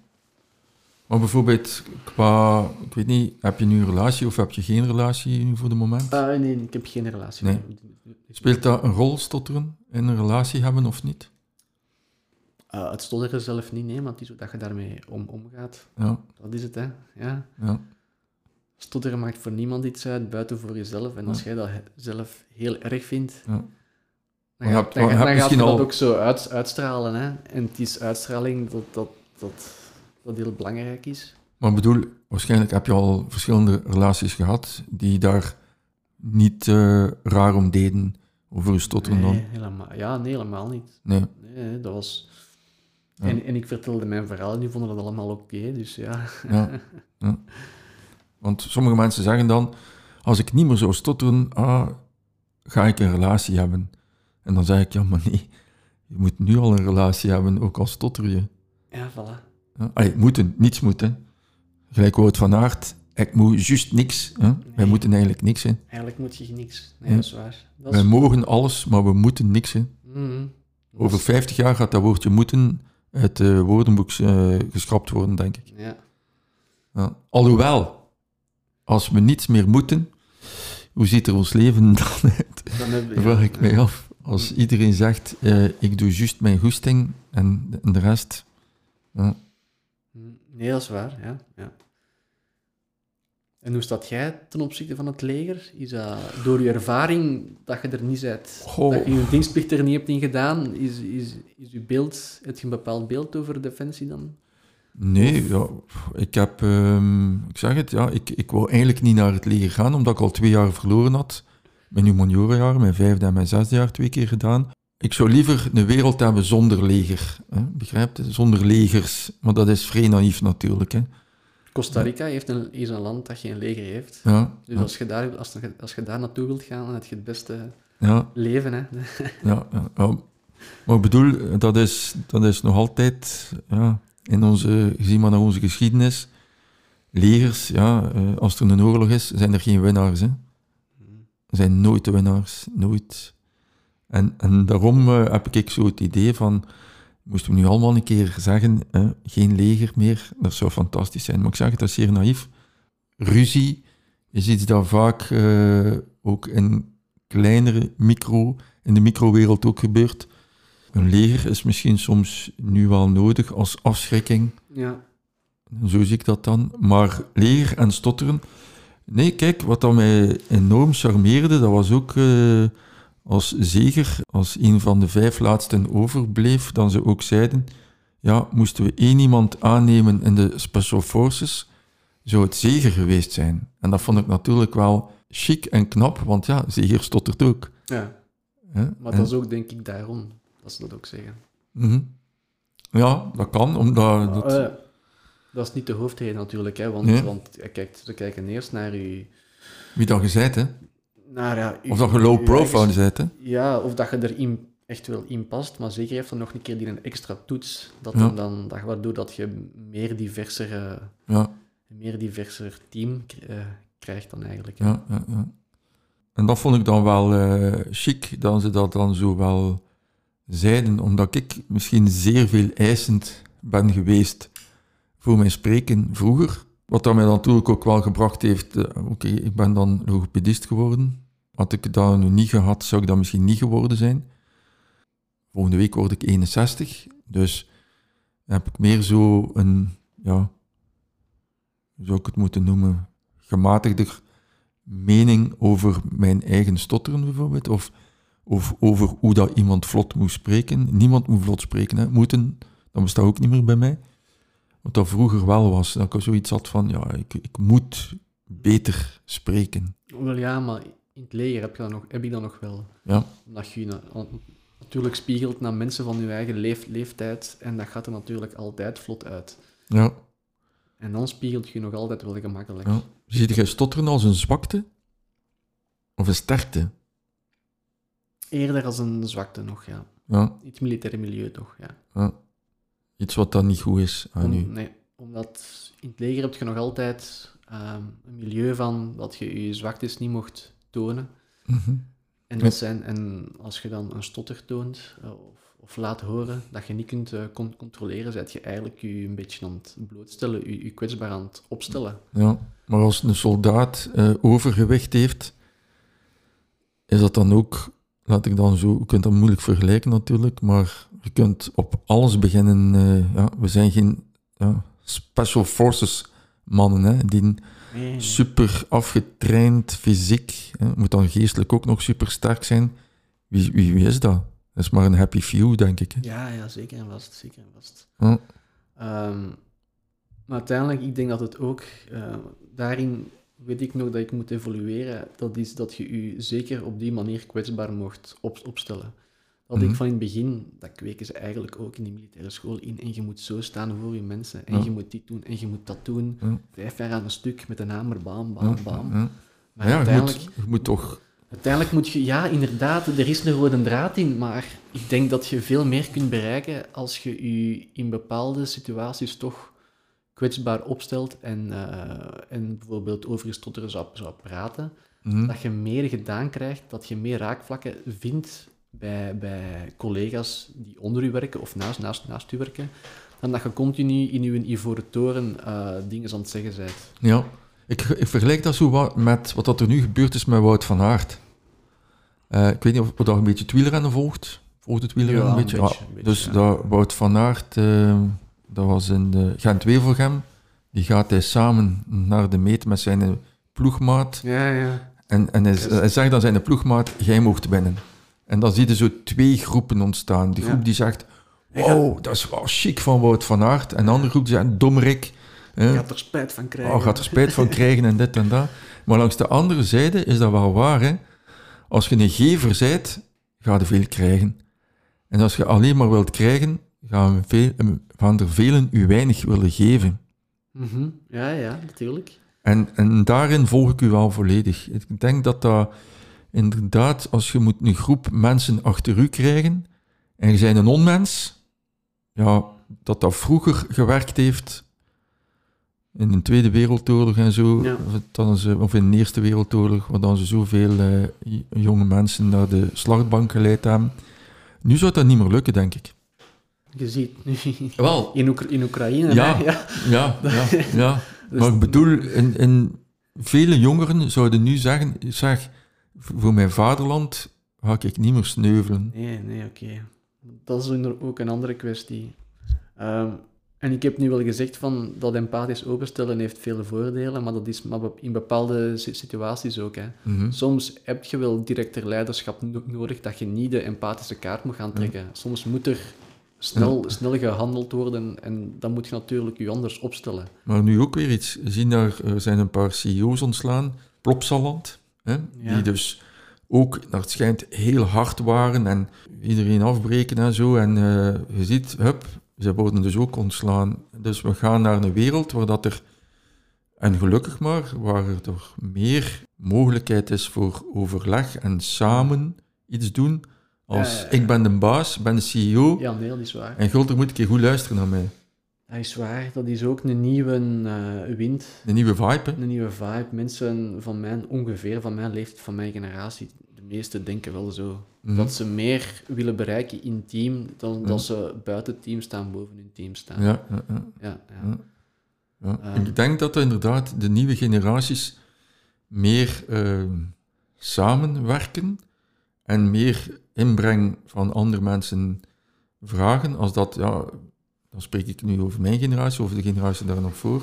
Maar bijvoorbeeld, qua, ik weet niet, heb je nu een relatie of heb je geen relatie nu voor de moment? Ah, nee, ik heb geen relatie. Nee. Speelt dat een rol, stotteren, in een relatie hebben of niet? Ah, het stotteren zelf niet, nee, maar het is hoe dat je daarmee om, omgaat. Ja, Dat is het, hè. Ja. ja, Stotteren maakt voor niemand iets uit, buiten voor jezelf. En als Ja. jij dat zelf heel erg vindt, ja. dan, dan, gaat je misschien dat al- ook zo uit, uitstralen. Hè? En het is uitstraling dat, dat, dat, dat heel belangrijk is. Maar ik bedoel, waarschijnlijk heb je al verschillende relaties gehad die daar niet eh, raar om deden over je stotteren Nee, dan. helemaal, ja, nee, helemaal niet. Nee. Nee, dat was... Ja. En, en ik vertelde mijn verhaal en die vonden dat allemaal oké, dus ja. Ja, ja. Want sommige mensen zeggen dan, als ik niet meer zou stotteren, ah, ga ik een relatie hebben. En dan zeg ik, ja, maar nee, je moet nu al een relatie hebben, ook al stotter je. Ja, voilà. Allee, moeten, niets moeten. Gelijk Wout van Aert, ik moet juist niks. Hè? Wij moeten eigenlijk niks. Hè? Eigenlijk moet je niks. Nee, Ja. dat is waar. Dat Wij is... mogen alles, maar we moeten niks. Hè? Mhm. Over is- 50 jaar gaat dat woordje moeten uit het woordenboek eh, geschrapt worden, denk ik. Ja. Ja. Alhoewel, als we niets meer moeten, hoe ziet er ons leven dan uit? Dan vraag ik mij af. Als iedereen zegt, eh, ik doe juist mijn goesting en de, en de rest... Ja. Mhm. Nee, dat is waar, ja. ja. En hoe staat jij ten opzichte van het leger? Is dat door je ervaring dat je er niet bent, Goh. dat je je dienstplicht er niet hebt in gedaan, is, is, is je beeld, heb je een bepaald beeld over defensie dan? Nee, ja, ik heb... ehm, ik zeg het, ja, ik, ik wou eigenlijk niet naar het leger gaan, omdat ik al twee jaar verloren had. Mijn humaniorenjaar, mijn vijfde en mijn zesde jaar twee keer gedaan. Ik zou liever een wereld hebben zonder leger. Hè? Begrijp je? Zonder legers. Maar dat is vrij naïef natuurlijk. Hè? Costa Rica heeft een, is een land dat geen leger heeft. Ja, Dus ja, als, je daar, als, je- als je daar naartoe wilt gaan, dan heb je het beste ja, leven. Hè? ja. Maar ik bedoel, dat is, dat is nog altijd, ja, in onze, gezien maar naar onze geschiedenis, legers, ja, eh, als er een oorlog is, zijn er geen winnaars. Hè. Er zijn nooit de winnaars, nooit. En, en daarom eh, heb ik zo het idee van, moesten we nu allemaal een keer zeggen, eh, geen leger meer, dat zou fantastisch zijn. Maar ik zeg het, dat is zeer naïef. Ruzie is iets dat vaak eh, ook in kleinere micro, in de microwereld ook gebeurt. Een leger is misschien soms nu wel nodig als afschrikking, Ja. zo zie ik dat dan. Maar leger en stotteren. Nee, kijk, wat dat mij enorm charmeerde, dat was ook eh, als zeger, als een van de vijf laatsten overbleef, dan ze ook zeiden, ja, moesten we één iemand aannemen in de Special Forces, zou het zeger geweest zijn. En dat vond ik natuurlijk wel chic en knap, want ja, zeger stottert ook. ja. Hè? Maar En- dat is ook denk ik daarom dat ze dat ook zeggen. Mhm. Ja, dat kan, omdat... Dat, Eh, dat is niet de hoofdreden natuurlijk, hè, want, Nee. want je kijkt, ze kijken eerst naar je... wie dat gezegd, hè? Ja, Of dat je low profile hè? Ja, of dat je erin echt wel in past, maar zeker heeft dan nog een keer die een extra toets, dat Ja. dan, dan, dat, waardoor dat je meer diverser, Ja, een meer diverser team eh, krijgt dan eigenlijk. ja, ja, ja. En dat vond ik dan wel eh, chic, dat ze dat dan zo wel zeiden, omdat ik misschien zeer veel eisend ben geweest voor mijn spreken vroeger. Wat dat mij dan natuurlijk ook wel gebracht heeft, eh, oké, ik ben dan logopedist geworden. Had ik dat nu niet gehad, zou ik dat misschien niet geworden zijn. Volgende week word ik 61, dus heb ik meer zo een ja, hoe zou ik het moeten noemen, gematigder mening over mijn eigen stotteren bijvoorbeeld, of, of over hoe dat iemand vlot moet spreken. Niemand moet vlot spreken, hè. moeten, dat bestaat ook niet meer bij mij. Wat dat vroeger wel was, dat ik zoiets had van, ja, ik, ik moet beter spreken. Wel ja, maar in het leger heb, je dat nog, heb ik dat nog wel. Ja, Omdat je je na- natuurlijk spiegelt naar mensen van je eigen leef, leeftijd en dat gaat er natuurlijk altijd vlot uit. ja, En dan spiegelt je je nog altijd wel gemakkelijk. ja. Ziet jij stotteren als een zwakte of een sterkte? Eerder als een zwakte nog, ja. Ja, In het militaire milieu toch, ja. ja. Iets wat dan niet goed is aan Om- u. nee, omdat in het leger heb je nog altijd ehm, een milieu van dat je je zwaktes niet mocht tonen. Mhm. En, dat zijn, en als je dan een stotter toont eh, of, of laat horen dat je niet kunt eh, con- controleren, zet je eigenlijk je een beetje aan het blootstellen, je, je kwetsbaar aan het opstellen. Ja, maar als een soldaat eh, overgewicht heeft, is dat dan ook, laat ik dan zo, je kunt dat moeilijk vergelijken natuurlijk, maar je kunt op alles beginnen. ja, we zijn geen ja, special forces mannen, hè, die Nee, nee. super afgetraind, fysiek, hè, moet dan geestelijk ook nog super sterk zijn. Wie, wie, wie is dat? Dat is maar een happy few, denk ik. hè. Ja, ja, zeker en vast, zeker en vast. Ja. Ehm, maar uiteindelijk, ik denk dat het ook, eh, daarin weet ik nog dat ik moet evolueren, dat is dat je je zeker op die manier kwetsbaar mocht op, opstellen. Mhm. ik van in het begin, dat kweken ze eigenlijk ook in die militaire school in, en je moet zo staan voor je mensen, en Ja. je moet dit doen, en je moet dat doen, Ja. vijf jaar aan een stuk met een hamer, bam, bam, bam. ja. Maar Ja, je uiteindelijk... moet, je moet toch... Uiteindelijk moet je, ja, inderdaad, er is een rode draad in, maar ik denk dat je veel meer kunt bereiken als je je in bepaalde situaties toch kwetsbaar opstelt en, eh, en bijvoorbeeld over je stotteren zou, zou praten. Mhm. Dat je meer gedaan krijgt, dat je meer raakvlakken vindt bij, bij collega's die onder u werken of naast, naast, naast u werken, dan dat je continu in je ivoren toren eh, dingen aan het zeggen bent. Ja, ik, ik vergelijk dat zo wat met wat dat er nu gebeurd is met Wout van Aert. Eh, ik weet niet of je dat een beetje het wielrennen volgt. Volgt het wielrennen Ja, een een beetje? een dus ja. dat, Wout van Aert, eh, dat was in de Gent-Wevelgem. Die gaat hij samen naar de meet met zijn ploegmaat. Ja, ja. En, en hij, zegt aan zijn ploegmaat, jij mocht winnen. En dan zie je zo twee groepen ontstaan. Die Ja. groep die zegt, wow, dat is wel chic van Wout van Aert. En de andere groep die zegt, dommerik. hè. Je gaat er spijt van krijgen. Oh, gaat er spijt van krijgen en dit en dat. Maar langs de andere zijde is dat wel waar. Hè? Als je een gever bent, ga je veel krijgen. En als je alleen maar wilt krijgen, gaan, veel, gaan er velen u weinig willen geven. Mhm. Ja, ja, natuurlijk. En, en daarin volg ik u wel volledig. Ik denk dat dat inderdaad, als je moet een groep mensen achter u krijgen en je bent een onmens, ja, dat dat vroeger gewerkt heeft in de Tweede Wereldoorlog en zo, Ja. dan ze, of in de Eerste Wereldoorlog, waar dan ze zoveel eh, jonge mensen naar de slachtbank geleid hebben. Nu zou dat niet meer lukken, denk ik. Je ziet nu Wel, in, Oekra- in Oekraïne. Ja. hè, ja. ja, ja, ja. Dus- Maar ik bedoel, in, in vele jongeren zouden nu zeggen, zeg, voor mijn vaderland ga ik niet meer sneuvelen. Nee, nee, oké. Dat is ook een andere kwestie. Ehm, en ik heb nu wel gezegd van dat empathisch openstellen heeft vele voordelen, maar dat is maar in bepaalde si- situaties ook. Hè. Mhm. Soms heb je wel directer leiderschap no- nodig dat je niet de empathische kaart moet gaan trekken. Soms moet er snel, snel gehandeld worden en dan moet je natuurlijk je anders opstellen. Maar nu ook weer iets. We zien daar, er zijn een paar CEO's ontslaan, Plopsaland, hè, Ja. die dus ook, naar het schijnt, heel hard waren en iedereen afbreken en zo. En eh, je ziet, hup, ze worden dus ook ontslaan. Dus we gaan naar een wereld waar dat er, en gelukkig maar, waar er toch meer mogelijkheid is voor overleg en samen iets doen. Als Ja, ja, ja. ik ben de baas, ben de CEO, Ja, nee, dat is waar. en Gulder moet een keer goed luisteren naar mij. Dat is waar. Dat is ook een nieuwe eh, wind, Een nieuwe vibe, hè. een nieuwe vibe. Mensen van mijn, ongeveer van mijn leeftijd, van mijn generatie, de meesten denken wel zo. Mhm. Dat ze meer willen bereiken in team dan dat ze buiten het team staan, boven hun team staan. Ja, ja, ja. ja, ja. Ja. Ehm. ik denk dat er inderdaad de nieuwe generaties meer ehm, samenwerken en meer inbreng van andere mensen vragen, als dat, ja, dan spreek ik nu over mijn generatie, over de generatie daar nog voor,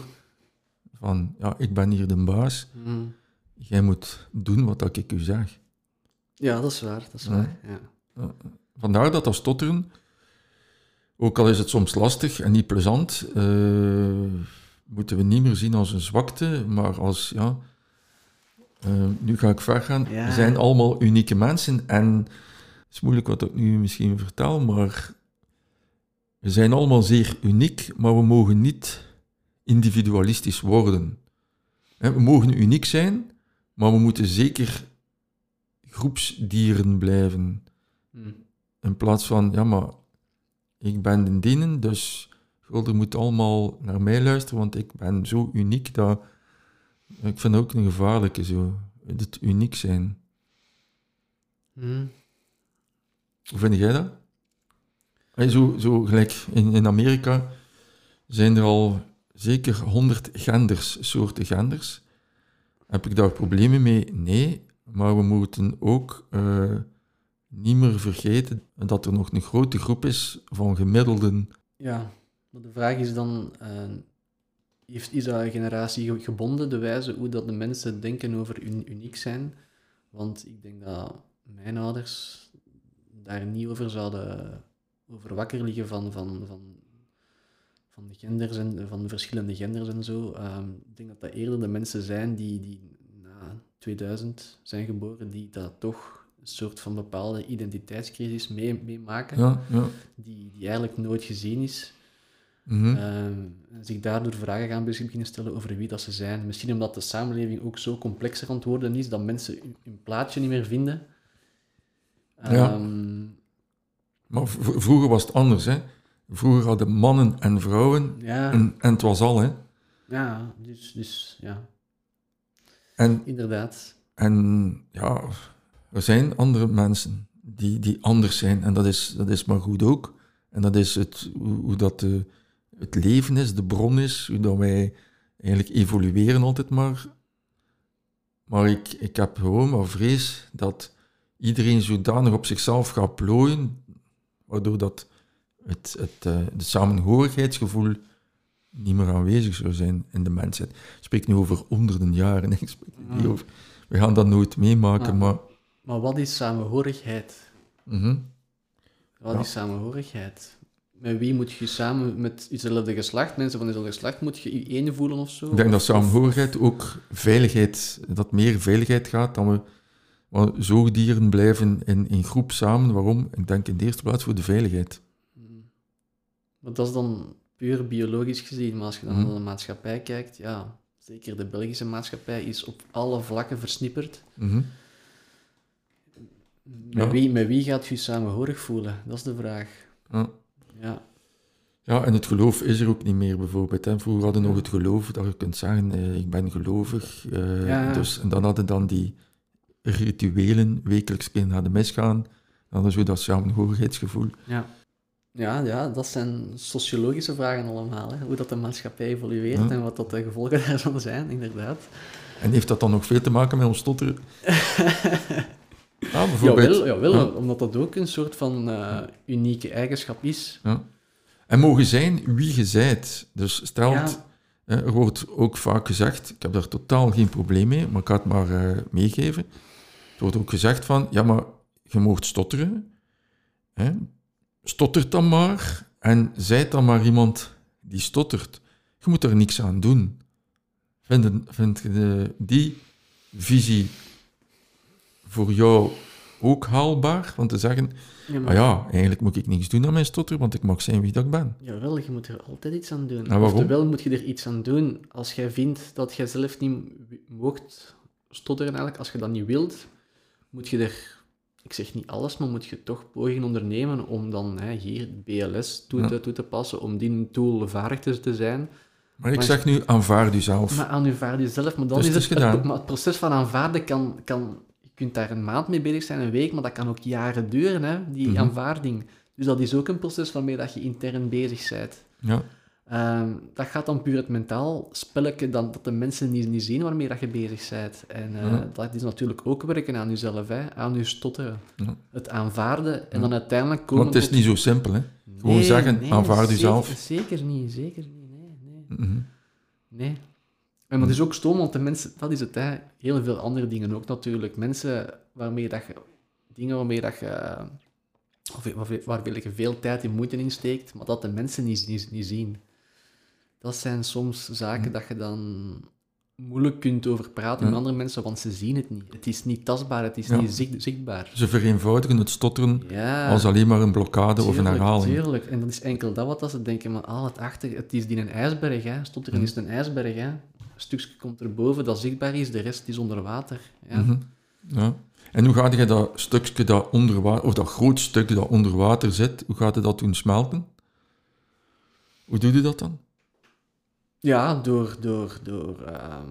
van ja, ik ben hier de baas, Mm. jij moet doen wat dat ik u zeg. Ja, dat is waar. Dat is Ja. waar. Ja. Vandaar dat dat stotteren, ook al is het soms lastig en niet plezant, eh, moeten we niet meer zien als een zwakte, maar als, ja, eh, nu ga ik ver gaan, Ja. we zijn allemaal unieke mensen en het is moeilijk wat ik nu misschien vertel, maar we zijn allemaal zeer uniek, maar we mogen niet individualistisch worden. We mogen uniek zijn, maar we moeten zeker groepsdieren blijven. Mm. In plaats van, ja, maar ik ben de dienen, dus jullie moeten allemaal naar mij luisteren, want ik ben zo uniek dat... Ik vind ook een gevaarlijke, zo. Het uniek zijn. Mm. Hoe vind jij dat? Zo, zo gelijk in, in Amerika zijn er al zeker honderd genders, soorten genders. Heb ik daar problemen mee? Nee, maar we moeten ook eh, niet meer vergeten dat er nog een grote groep is van gemiddelden. Ja, maar de vraag is dan, eh, heeft, is dat generatie ge- gebonden, de wijze hoe dat de mensen denken over un- uniek zijn? Want ik denk dat mijn ouders daar niet over zouden over wakker liggen van, van, van, van de genders en van de verschillende genders en zo. Ehm, ik denk dat dat eerder de mensen zijn die, die na 2000 zijn geboren, die dat toch een soort van bepaalde identiteitscrisis mee- meemaken Ja, ja. die, die eigenlijk nooit gezien is. mhm. Ehm, en zich daardoor vragen gaan beginnen stellen over wie dat ze zijn. Misschien omdat de samenleving ook zo complexer aan het worden is, dat mensen hun, plaatje niet meer vinden. Ja. Maar vroeger was het anders, hè. Vroeger hadden mannen en vrouwen, ja, en, en het was al, hè. ja, dus, dus ja, En inderdaad. En ja, er zijn andere mensen die, die anders zijn. En dat is, dat is maar goed ook. En dat is het, hoe, hoe dat de, het leven is, de bron is, hoe dat wij eigenlijk evolueren altijd maar. Maar ik, ik heb gewoon maar vrees dat iedereen zodanig op zichzelf gaat plooien, waardoor dat het, het, eh, de samenhorigheidsgevoel niet meer aanwezig zou zijn in de mensheid. Ik spreek nu over honderden jaren. Ik spreek niet over we gaan dat nooit meemaken, Ah. maar... Maar wat is samenhorigheid? mhm. Wat Ja. is samenhorigheid? Met wie moet je samen, met hetzelfde geslacht, mensen van hetzelfde geslacht, moet je je één voelen of zo? Ik denk dat samenhorigheid ook veiligheid, dat meer veiligheid gaat dan we... Want zoogdieren blijven in, in groep samen. Waarom? Ik denk in de eerste plaats voor de veiligheid. Mm. Maar dat is dan puur biologisch gezien, maar als je dan Mhm. naar de maatschappij kijkt, ja, zeker de Belgische maatschappij is op alle vlakken versnipperd. Mhm. Met, Ja. wie, met wie gaat je je samenhorig voelen? Dat is de vraag. Ja. Ja, Ja, en het geloof is er ook niet meer, bijvoorbeeld. Hè. Vroeger hadden we nog het geloof, dat je kunt zeggen, eh, ik ben gelovig. eh, Ja. dus, en dan hadden dan die rituelen, wekelijks naar de mis gaan. Dan hadden zo dat samenhorigheidsgevoel. ja. Ja, ja, dat zijn sociologische vragen allemaal. Hè. Hoe dat de maatschappij evolueert Ja. en wat dat de gevolgen daarvan zijn, inderdaad. En heeft dat dan nog veel te maken met ons stotteren? Ja, bijvoorbeeld. Jawel, jawel Ja. omdat dat ook een soort van eh, unieke eigenschap is. Ja. En mogen zijn wie je zijt. Dus hè, er wordt ook vaak gezegd, ik heb daar totaal geen probleem mee, maar ik ga het maar eh, meegeven. Er wordt ook gezegd van, ja, maar je moogt stotteren. Hè? Stottert dan maar en zijt dan maar iemand die stottert. Je moet er niks aan doen. Vind, vind je de- die visie voor jou ook haalbaar? Want te zeggen, Ja, maar- Ah ja, eigenlijk moet ik niks doen aan mijn stotter, want ik mag zijn wie dat ik ben. Jawel, je moet er altijd iets aan doen. En waarom? Oftewel moet je er iets aan doen als jij vindt dat jij zelf niet moogt stotteren eigenlijk. Als je dat niet wilt, moet je er, ik zeg niet alles, maar moet je toch pogingen ondernemen om dan hè, hier BLS toe, Ja. te, toe te passen, om die tool vaardig te, te zijn. Maar ik Maar- zeg nu, aanvaard u zelf. Maar aan je vaardig jezelf, maar dan Dus is het het, is gedaan. het- maar het proces van aanvaarden kan, kan, je kunt daar een maand mee bezig zijn, een week, maar dat kan ook jaren duren, hè, die Mhm. aanvaarding. Dus dat is ook een proces waarmee dat je intern bezig bent. Ja. Ehm, dat gaat dan puur het mentaal spelletje dan, dat de mensen niet, niet zien waarmee dat je bezig bent. En eh, Ja. dat is natuurlijk ook werken aan jezelf, hè, aan je stotteren. Ja. Het aanvaarden en Ja. dan uiteindelijk komen... Want het is tot- niet zo simpel, hè. Gewoon Nee, zeggen, nee, aanvaard jezelf. Zeker niet, zeker niet. Nee, nee. Mhm. Nee. En dat is ook stom, want de mensen, dat is het, hè. heel veel andere dingen ook natuurlijk. Mensen waarmee dat je, dingen waarmee dat je, of waar, waar je veel tijd en moeite in steekt, maar dat de mensen niet, niet, niet zien. Dat zijn soms zaken dat je dan moeilijk kunt over praten Ja. met andere mensen, want ze zien het niet. Het is niet tastbaar, het is niet zicht- zichtbaar. Ze vereenvoudigen het stotteren als alleen maar een blokkade of een herhaling. Tuurlijk, en dat is enkel dat wat dat ze denken, maar al het achter, het is die een ijsberg, hè. Stotteren Mhm. is een ijsberg, hè. Een stukje komt erboven dat zichtbaar is, de rest is onder water. Ja. Mhm. Ja. En hoe gaat je dat stukje dat onder water, of dat groot stuk dat onder water zit, hoe gaat je dat doen smelten? Hoe doe je dat dan? Ja, door, door, door, ehm,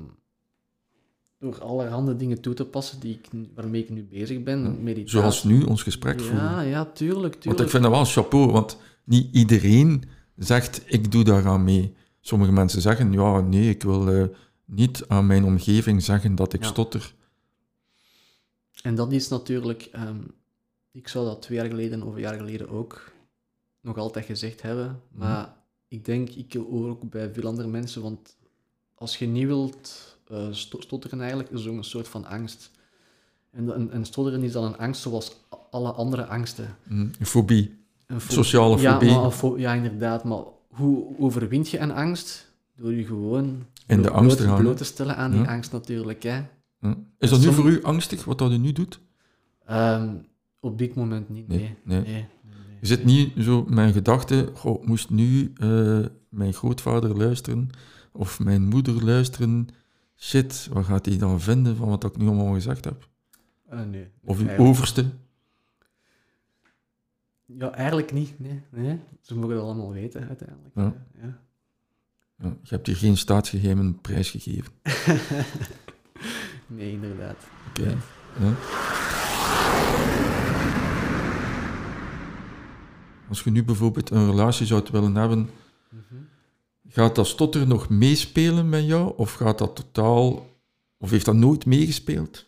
door allerhande dingen toe te passen die ik, waarmee ik nu bezig ben. Meditatie. Zoals nu ons gesprek voeren. Ja, ja, tuurlijk, Want tuurlijk. ik vind dat wel chapeau, want niet iedereen zegt, ik doe daaraan mee. Sommige mensen zeggen, ja, nee, ik wil eh, niet aan mijn omgeving zeggen dat ik Ja. stotter. En dat is natuurlijk, ehm, ik zou dat twee jaar geleden of een jaar geleden ook nog altijd gezegd hebben. Maar ik denk, ik hoor ook bij veel andere mensen, want als je niet wilt eh, sto- stotteren eigenlijk, is ook een soort van angst. En, en, en stotteren is dan een angst zoals alle andere angsten. Hm, Fobie. Een Sociale ja, fobie. maar een fo- ja, inderdaad. Maar hoe overwint je een angst? Door je gewoon In de angst te bloot- gaan, bloot te stellen aan die Ja. angst natuurlijk. Hè. Hm. Is dat nu voor u angstig, wat dat u nu doet? Ehm, op dit moment niet, Nee, nee. Zit niet zo mijn gedachte, goh, moest nu eh, mijn grootvader luisteren of mijn moeder luisteren, shit, wat gaat hij dan vinden van wat ik nu allemaal gezegd heb? Eh, nee. Of uw Eigenlijk- overste? Ja, eigenlijk niet. Nee, nee. Ze mogen dat allemaal weten, uiteindelijk. Ja. Ja. Ja, je hebt hier geen staatsgeheimen prijsgegeven. Nee, inderdaad. Oké. Ja. Als je nu bijvoorbeeld een relatie zou willen hebben, gaat dat stotter nog meespelen met jou? Of gaat dat totaal... Of heeft dat nooit meegespeeld?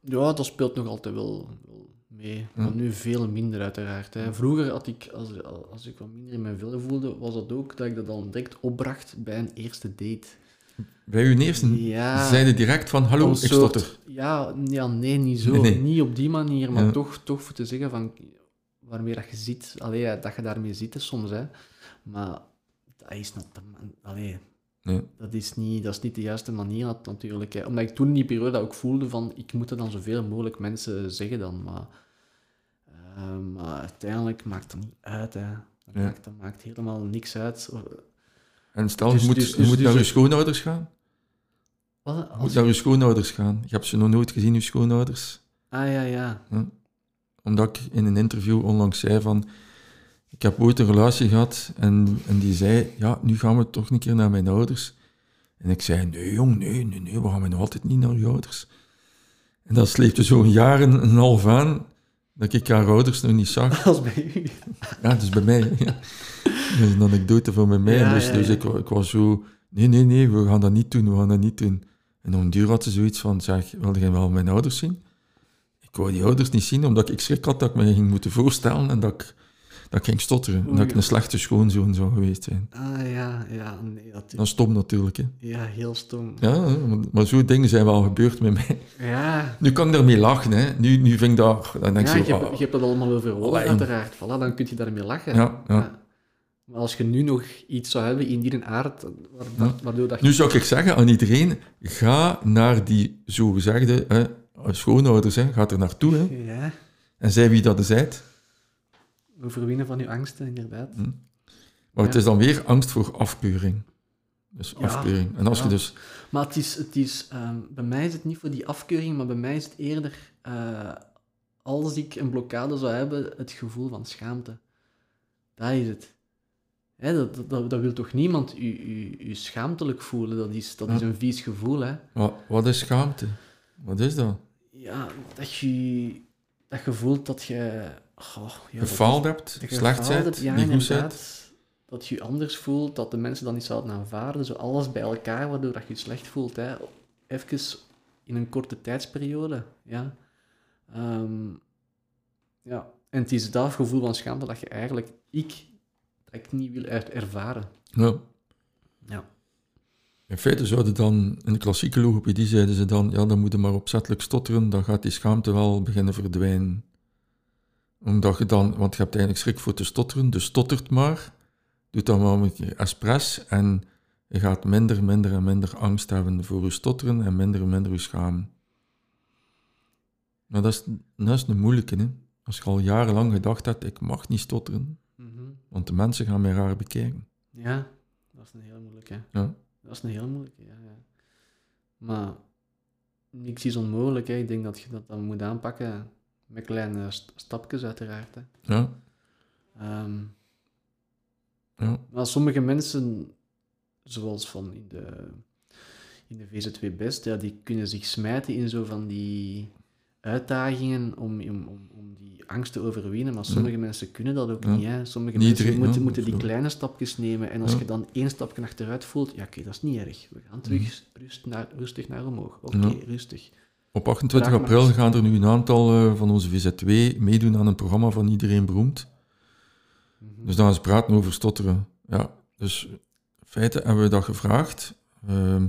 Ja, dat speelt nog altijd wel, wel mee. Maar nu veel minder, uiteraard. Hè. Vroeger, had ik, als, als ik wat minder in mijn vel voelde, was dat ook dat ik dat dan direct opbracht bij een eerste date. Bij uw eerste Ja. zei je direct van, hallo, ik stotter. Ja, ja, nee, niet zo. Nee, nee. Niet op die manier, maar Ja. toch, toch voor te zeggen van waarmee dat je ziet, allee, ja, dat je daarmee zit soms, hè. Maar dat is, not, allee, Nee. dat is, niet, dat is niet de juiste manier nat- natuurlijk. Hè. Omdat ik toen in die periode ook voelde van, ik moet het dan zoveel mogelijk mensen zeggen dan, maar, eh, maar uiteindelijk maakt dat niet uit, hè. Dat, maakt, dat maakt helemaal niks uit. En stel, Dus- je moet, dus- je dus- moet naar je schoonouders gaan. Wat? Je moet naar je schoonouders gaan. Je hebt ze nog nooit gezien, je schoonouders. Ah, ja, ja. Omdat ik in een interview onlangs zei van... Ik heb ooit een relatie gehad en, en die zei... Ja, nu gaan we toch een keer naar mijn ouders. En ik zei... Nee, jong, nee, nee, nee. We gaan nog altijd niet naar je ouders. En dat sleepte zo'n jaar en een half aan... Dat ik haar ouders nog niet zag. Als bij u. Ja, dus bij mij. Ja. Dat is een anekdote van bij mij. Ja, dus ja, dus. Ik, ik was zo... Nee, nee, nee, we gaan dat niet doen, we gaan dat niet doen. En om duur had ze zoiets van... Zeg, wilde jij wel mijn ouders zien? Ik wou die ouders niet zien, omdat ik schrik had dat ik me ging moeten voorstellen en dat ik, dat ik ging stotteren. Dat ik een slechte schoonzoon zou geweest zijn. Ah, ja, ja, nee, dat Dat is stom natuurlijk, hè. Ja, heel stom. Ja, maar, zo'n dingen zijn wel gebeurd met mij. Ja, Nu kan ik daarmee lachen, hè. Nu, nu vind ik dat... Dan denk ja je, zo... hebt, ah, je hebt dat allemaal overwogen, uiteraard. Voilà, dan kun je daarmee lachen. Ja, ja. Maar als je nu nog iets zou hebben in die aard, waardoor dat je... Nu zou ik zeggen aan iedereen, ga naar die zogezegde schoonouders, hè, ga er naartoe hè, Ja, en zei wie dat zijt. overwinnen van je angsten, inderdaad. Hm. Maar het is dan weer angst voor afkeuring. Dus Ja, afkeuring. En als ja. je dus... Maar het is, het is, ehm, bij mij is het niet voor die afkeuring, maar bij mij is het eerder, eh, als ik een blokkade zou hebben, het gevoel van schaamte. Dat is het. Hè, dat, dat, dat, wil toch niemand u, u, u schaamtelijk voelen? Dat is, dat is Ja. een vies gevoel, hè? Wat, wat is schaamte? Wat is dat? Ja, dat je, dat je voelt dat je... Oh, ja, Gefaald hebt, slecht bent, ja, niet goed bent. dat je anders voelt, dat de mensen dat niet zouden aanvaarden. Zo alles bij elkaar, waardoor dat je je slecht voelt. Hè. Even in een korte tijdsperiode. Ja. Ehm, ja. En het is dat gevoel van schaamte dat je eigenlijk, ik, dat ik niet wil er- ervaren. Ja. Ja. In feite zouden dan, in de klassieke logopedie zeiden ze dan, ja, dan moet je maar opzettelijk stotteren, dan gaat die schaamte wel beginnen verdwijnen. Omdat je dan, want je hebt eigenlijk schrik voor te stotteren, dus stottert maar, doe dan wel met je expres en je gaat minder, minder en minder angst hebben voor je stotteren en minder en minder je schamen. Maar dat is, dat is een moeilijke, hè. Als je al jarenlang gedacht hebt, ik mag niet stotteren, Mhm. want de mensen gaan mij raar bekijken. Ja, dat is een heel moeilijke. Ja. Dat is een heel moeilijke, ja. ja. Maar niks is onmogelijk. Hè. Ik denk dat je dat dan moet aanpakken met kleine st- stapjes, uiteraard. Hè. Ja, Ehm, ja, maar sommige mensen, zoals van in de, in de VZ2 Best, ja, die kunnen zich smijten in zo van die uitdagingen om, om, om, die angst te overwinnen. Maar sommige mensen kunnen dat ook Ja. niet. Hè. Sommige Niet mensen iedereen, moeten, moeten die kleine stapjes nemen. En als Ja. je dan één stapje achteruit voelt, ja, oké, dat is niet erg. We gaan terug Mhm. rust naar, rustig naar omhoog. Oké, rustig. Op 28 Vraag maar april gaan er nu een aantal eh, van onze VZ2 meedoen aan een programma van Iedereen Beroemd. Mhm. Dus dan eens praten over stotteren. Ja, dus in feite hebben we dat gevraagd. Ehm,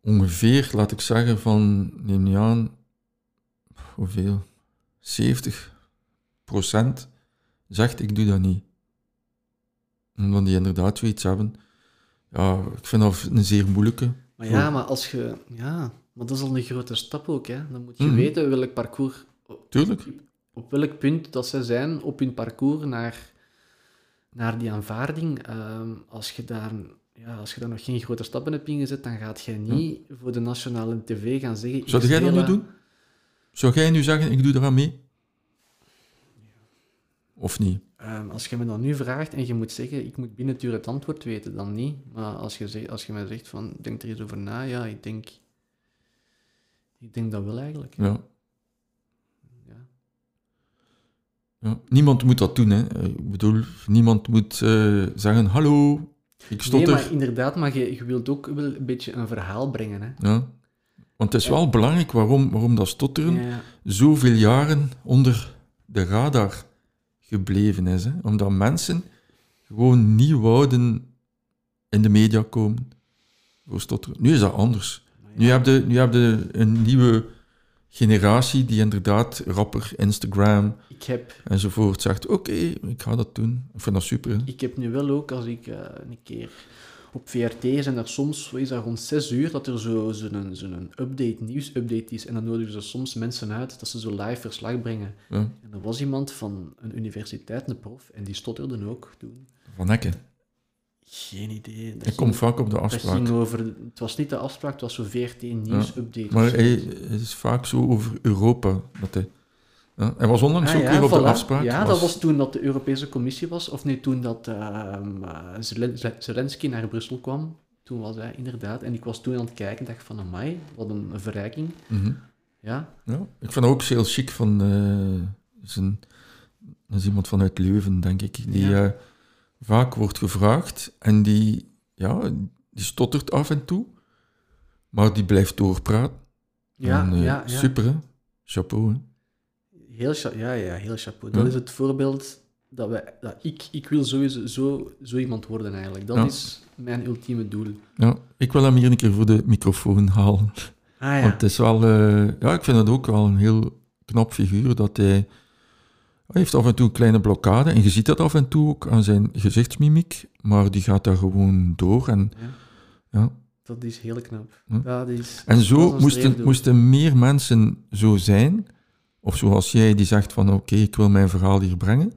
ongeveer, laat ik zeggen, van, neem niet aan, hoeveel? 70 procent zegt ik doe dat niet. Omdat die inderdaad zoiets hebben. Ja, ik vind dat een zeer moeilijke. Maar ja, maar als je... Ja, maar dat is al een grote stap ook, hè. Dan moet je Mhm. weten welk parcours... Tuurlijk. Op welk punt dat zij zijn op hun parcours naar, naar die aanvaarding. Ehm, als, je daar, ja, als je daar nog geen grote stappen hebt ingezet, dan gaat jij niet voor de nationale tv gaan zeggen... Zou jij dat nu doen? Zou jij nu zeggen, ik doe eraan mee? Of niet? Ehm, als je me dan nu vraagt en je moet zeggen, ik moet binnen het uur het antwoord weten, dan niet. Maar als je, zegt, als je mij zegt van, denk er eens over na, ja, ik denk... Ik denk dat wel eigenlijk. Ja. Ja. ja. Niemand moet dat doen, hè. Ik bedoel, niemand moet eh, zeggen, hallo, ik Nee, stotter. maar inderdaad, maar je, je wilt ook wel een beetje een verhaal brengen, hè. Ja. Want het is wel belangrijk waarom, waarom dat stotteren zoveel jaren onder de radar gebleven is. Hè? Omdat mensen gewoon niet wouden in de media komen voor stotteren. Nu is dat anders. Nu heb je, nu heb je een nieuwe generatie die inderdaad rapper, Instagram Ik heb, enzovoort zegt, oké, ik ga dat doen. Ik vind dat super. Hè? ik heb nu wel ook, als ik eh, een keer op VRT zijn er soms, wat is dat, rond 6 uur, dat er zo- zo'n zo update, nieuwsupdate is. En dan nodigen ze soms mensen uit dat ze zo live verslag brengen. Ja, En er was iemand van een universiteit, een prof, en die stotterde ook toen. van Hekken. Geen idee. Dat Ik ging- kom vaak op de afspraak. ging over, het was niet de afspraak, het was zo VRT nieuwsupdate. Maar of hij het is vaak zo over Europa. Dat hij, ja, hij was onlangs Ah, ook ja, weer op de afspraak. Ja, dat was toen dat de Europese Commissie was, of nee, toen dat Zelen- Zel- Zelensky naar Brussel kwam. Toen was hij inderdaad, en ik was toen aan het kijken, dacht van, amai, wat een verrijking. Mhm. Ja, Ja, ik vind dat ook heel chic van... eh, een, dat is iemand vanuit Leuven, denk ik, die Ja. eh, vaak wordt gevraagd en die, ja, die stottert af en toe, maar die blijft doorpraten. ja, En, ja, ja. Super, hè? Chapeau, hè? Heel, ja, ja, heel chapeau. Ja. Dat is het voorbeeld dat, wij, dat ik, ik wil sowieso zo, zo iemand worden eigenlijk. Dat Ja. is mijn ultieme doel. Ja, ik wil hem hier een keer voor de microfoon halen. Ah Want het is wel... eh, ja, ik vind het ook wel een heel knap figuur, dat hij... Hij heeft af en toe een kleine blokkade, en je ziet dat af en toe ook aan zijn gezichtsmimiek, maar die gaat daar gewoon door en... Ja. Ja, Dat is heel knap. Dat is, En zo moesten, moesten meer mensen zo zijn, of zoals jij die zegt van oké, ik wil mijn verhaal hier brengen,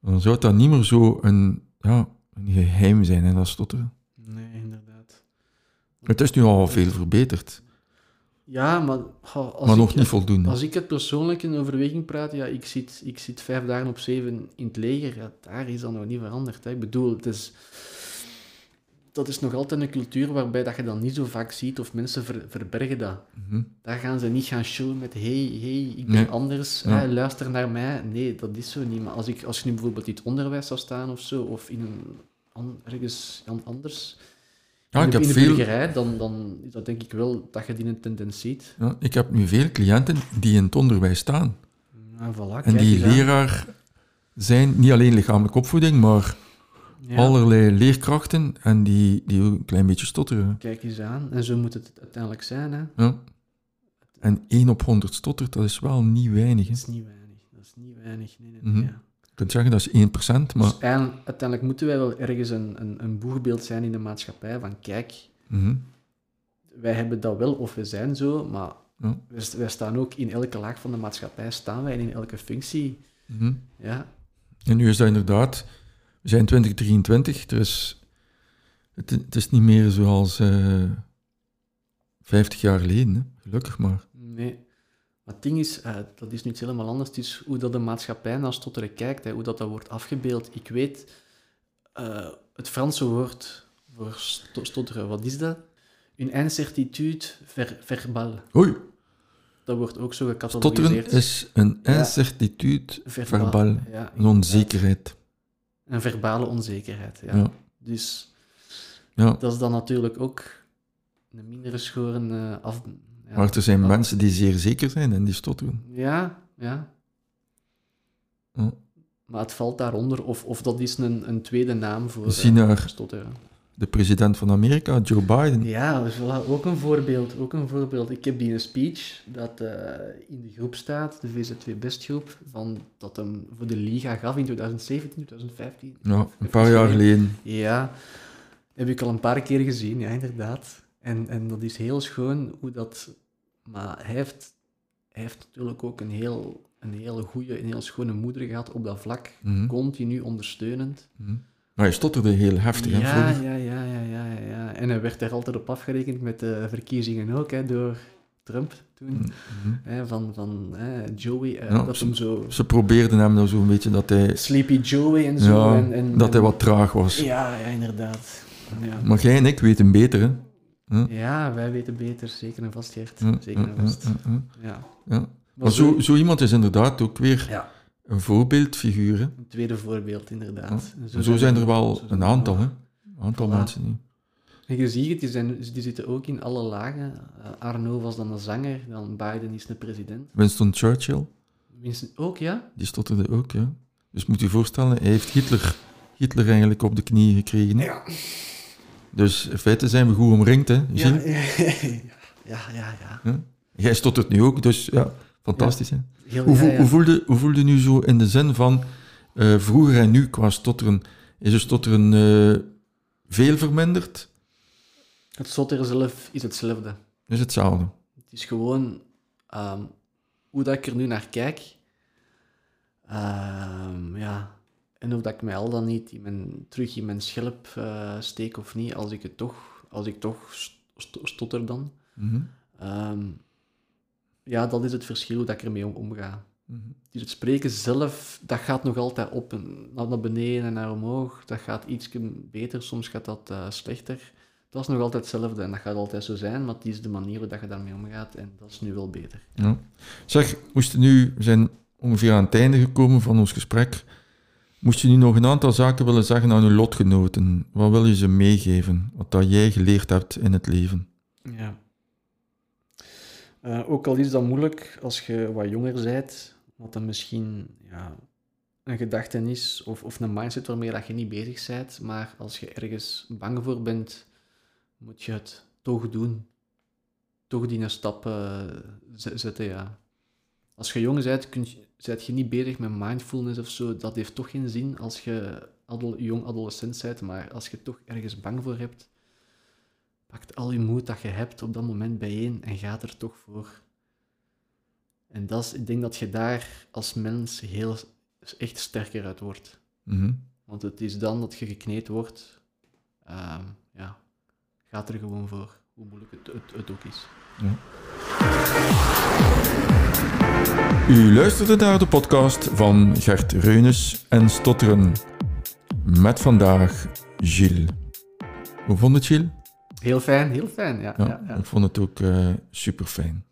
dan zou dat niet meer zo een, ja, een geheim zijn, hè, dat stotteren. Nee, inderdaad. Het is nu al veel verbeterd, Ja, maar... goh, als maar ik, nog niet voldoende. Als ik het persoonlijk in overweging praat, ja, ik zit, ik zit vijf dagen op zeven in het leger. Ja, daar is dat nog niet veranderd. Hè. Ik bedoel, het is... dat is nog altijd een cultuur waarbij dat je dat niet zo vaak ziet of mensen ver- verbergen dat. Mhm. Daar gaan ze niet gaan showen met hey, hey, ik ben Nee. anders, Ja. hè, luister naar mij. Nee, dat is zo niet. Maar als, ik, als je nu bijvoorbeeld in het onderwijs zou staan of zo, of in een, ergens an- anders, Ja, in, ik de, heb, in de veel, burgerij, dan, dan is dat denk ik wel dat je die een tendens ziet. ja, ik heb nu veel cliënten die in het onderwijs staan. En voilà, En die leraar zijn niet alleen lichamelijke opvoeding, maar Ja, allerlei leerkrachten en die, die ook een klein beetje stotteren. Kijk eens aan. En zo moet het uiteindelijk zijn. Hè. Ja. En 1 op 100 stottert, dat is wel niet weinig. Hè. Dat is niet weinig. Dat is niet weinig. Nee, nee, Mhm. ja. Je kunt zeggen dat is 1%, maar... Dus uiteindelijk moeten wij wel ergens een, een, een boegbeeld zijn in de maatschappij van kijk, Mhm. wij hebben dat wel of we zijn zo, maar Ja. wij, st- wij staan ook in elke laag van de maatschappij, staan wij en in elke functie. Mhm. Ja, En nu is dat inderdaad... We zijn 2023, dus het, het is niet meer zoals eh 50 jaar geleden, hè. gelukkig maar. nee. Maar het ding is, eh, dat is nu iets helemaal anders. Het is hoe dat de maatschappij naar stotteren kijkt, hè, hoe dat, dat wordt afgebeeld. Ik weet, eh, het Franse woord voor sto- stotteren, wat is dat? Une incertitude ver, verbal. Oei, Dat wordt ook zo stotteren gecatalogiseerd. is een incertitude Verba- verbal, Ja, een onzekerheid. Een verbale onzekerheid, ja. Ja. Dus Ja. dat is dan natuurlijk ook een mindere schoren af... Ja. Maar er zijn af- mensen die zeer zeker zijn en die stotteren. Ja, ja. Ja. Maar het valt daaronder, of, of dat is een, een tweede naam voor Zie eh. De president van Amerika, Joe Biden. Ja, dus voilà, ook een voorbeeld. Ook een voorbeeld. Ik heb die een speech dat eh, in de groep staat, de VZ2 Bestgroep, van, dat hem voor de Liga gaf in 2017, 2015. Ja, een paar jaar geleden. Ja, heb ik al een paar keer gezien, ja, inderdaad. En, en dat is heel schoon hoe dat... Maar hij heeft, hij heeft natuurlijk ook een heel, een hele goede, een heel schone moeder gehad op dat vlak. Mhm. Continu ondersteunend. Mhm. Hij stotterde heel heftig, Ja, ja, ja, ja, ja, ja. En hij werd er altijd op afgerekend met de verkiezingen ook, hè, door Trump toen. Mhm. Hè, van van hè, Joey, eh, Ja, dat ze- hem zo... Ze probeerden hem nou zo'n beetje dat hij, Sleepy Joey en zo. ja, en, en, dat hij wat traag was. Ja, ja, inderdaad. Ja. Maar jij en ik weten beter, hè? Ja, wij weten beter, zeker en vast, Gert. Zeker en vast. Ja. Ja. Maar Maar zo, zo iemand is inderdaad ook weer een voorbeeldfiguur. Hè? een tweede voorbeeld, inderdaad. Zo zijn er wel zijn een aantal, hè? Een aantal Voilà. mensen. Die. En je ziet het, die, zijn, die zitten ook in alle lagen. Eh, Arno was dan een zanger, dan Biden is een president. Winston Churchill, Winston ook, ja? die stotterde ook, ja. Dus moet je je voorstellen, hij heeft Hitler, Hitler eigenlijk op de knie gekregen. Hè? Ja. Dus in feite zijn we goed omringd, hè? Ja, Gilles? ja, ja. ja. Jij stottert nu ook, dus ja, fantastisch, hè? Heel, Hoe, ja, hoe, voelde, hoe voelde nu zo in de zin van eh, vroeger en nu qua stotteren? Is er stotteren eh, veel verminderd? Het stotteren zelf is hetzelfde. Is hetzelfde? Het is gewoon ehm, hoe dat ik er nu naar kijk. Ehm, ja. En of dat ik mij al dan niet in mijn, terug in mijn schelp eh, steek of niet, als ik het toch, als ik toch st- st- stotter dan. Mhm. Ehm, ja, dat is het verschil hoe dat ik ermee om, omga. Mhm. Dus het spreken zelf, dat gaat nog altijd op en naar naar beneden en naar omhoog. Dat gaat iets beter, soms gaat dat eh, slechter. Dat is nog altijd hetzelfde en dat gaat altijd zo zijn, maar het is de manier hoe dat je daarmee omgaat en dat is nu wel beter. Ja. Zeg, moest je nu, we zijn ongeveer aan het einde gekomen van ons gesprek. Moest je nu nog een aantal zaken willen zeggen aan je lotgenoten? Wat wil je ze meegeven? Wat dat jij geleerd hebt in het leven? Ja. Eh, ook al is dat moeilijk als je wat jonger bent, wat dan misschien ja, een gedachte is of, of een mindset waarmee dat je niet bezig bent, maar als je ergens bang voor bent, moet je het toch doen. Toch die stap eh, zetten, ja. Als je jong bent, kun je, je niet bezig met mindfulness of zo. Dat heeft toch geen zin als je adol- jong adolescent bent, maar als je toch ergens bang voor hebt, pakt al je moed dat je hebt op dat moment bijeen en gaat er toch voor. En dat is, ik denk dat je daar als mens heel echt sterker uit wordt. Mhm. Want het is dan dat je gekneed wordt. Ehm, ja, gaat er gewoon voor, hoe moeilijk het, het, het ook is. U luisterde naar de podcast van Gert Reunis en Stotteren. Met vandaag Gilles. Hoe vond het, Gilles? Heel fijn, heel fijn. Ja, Ja, ja, ik vond het ook eh super fijn.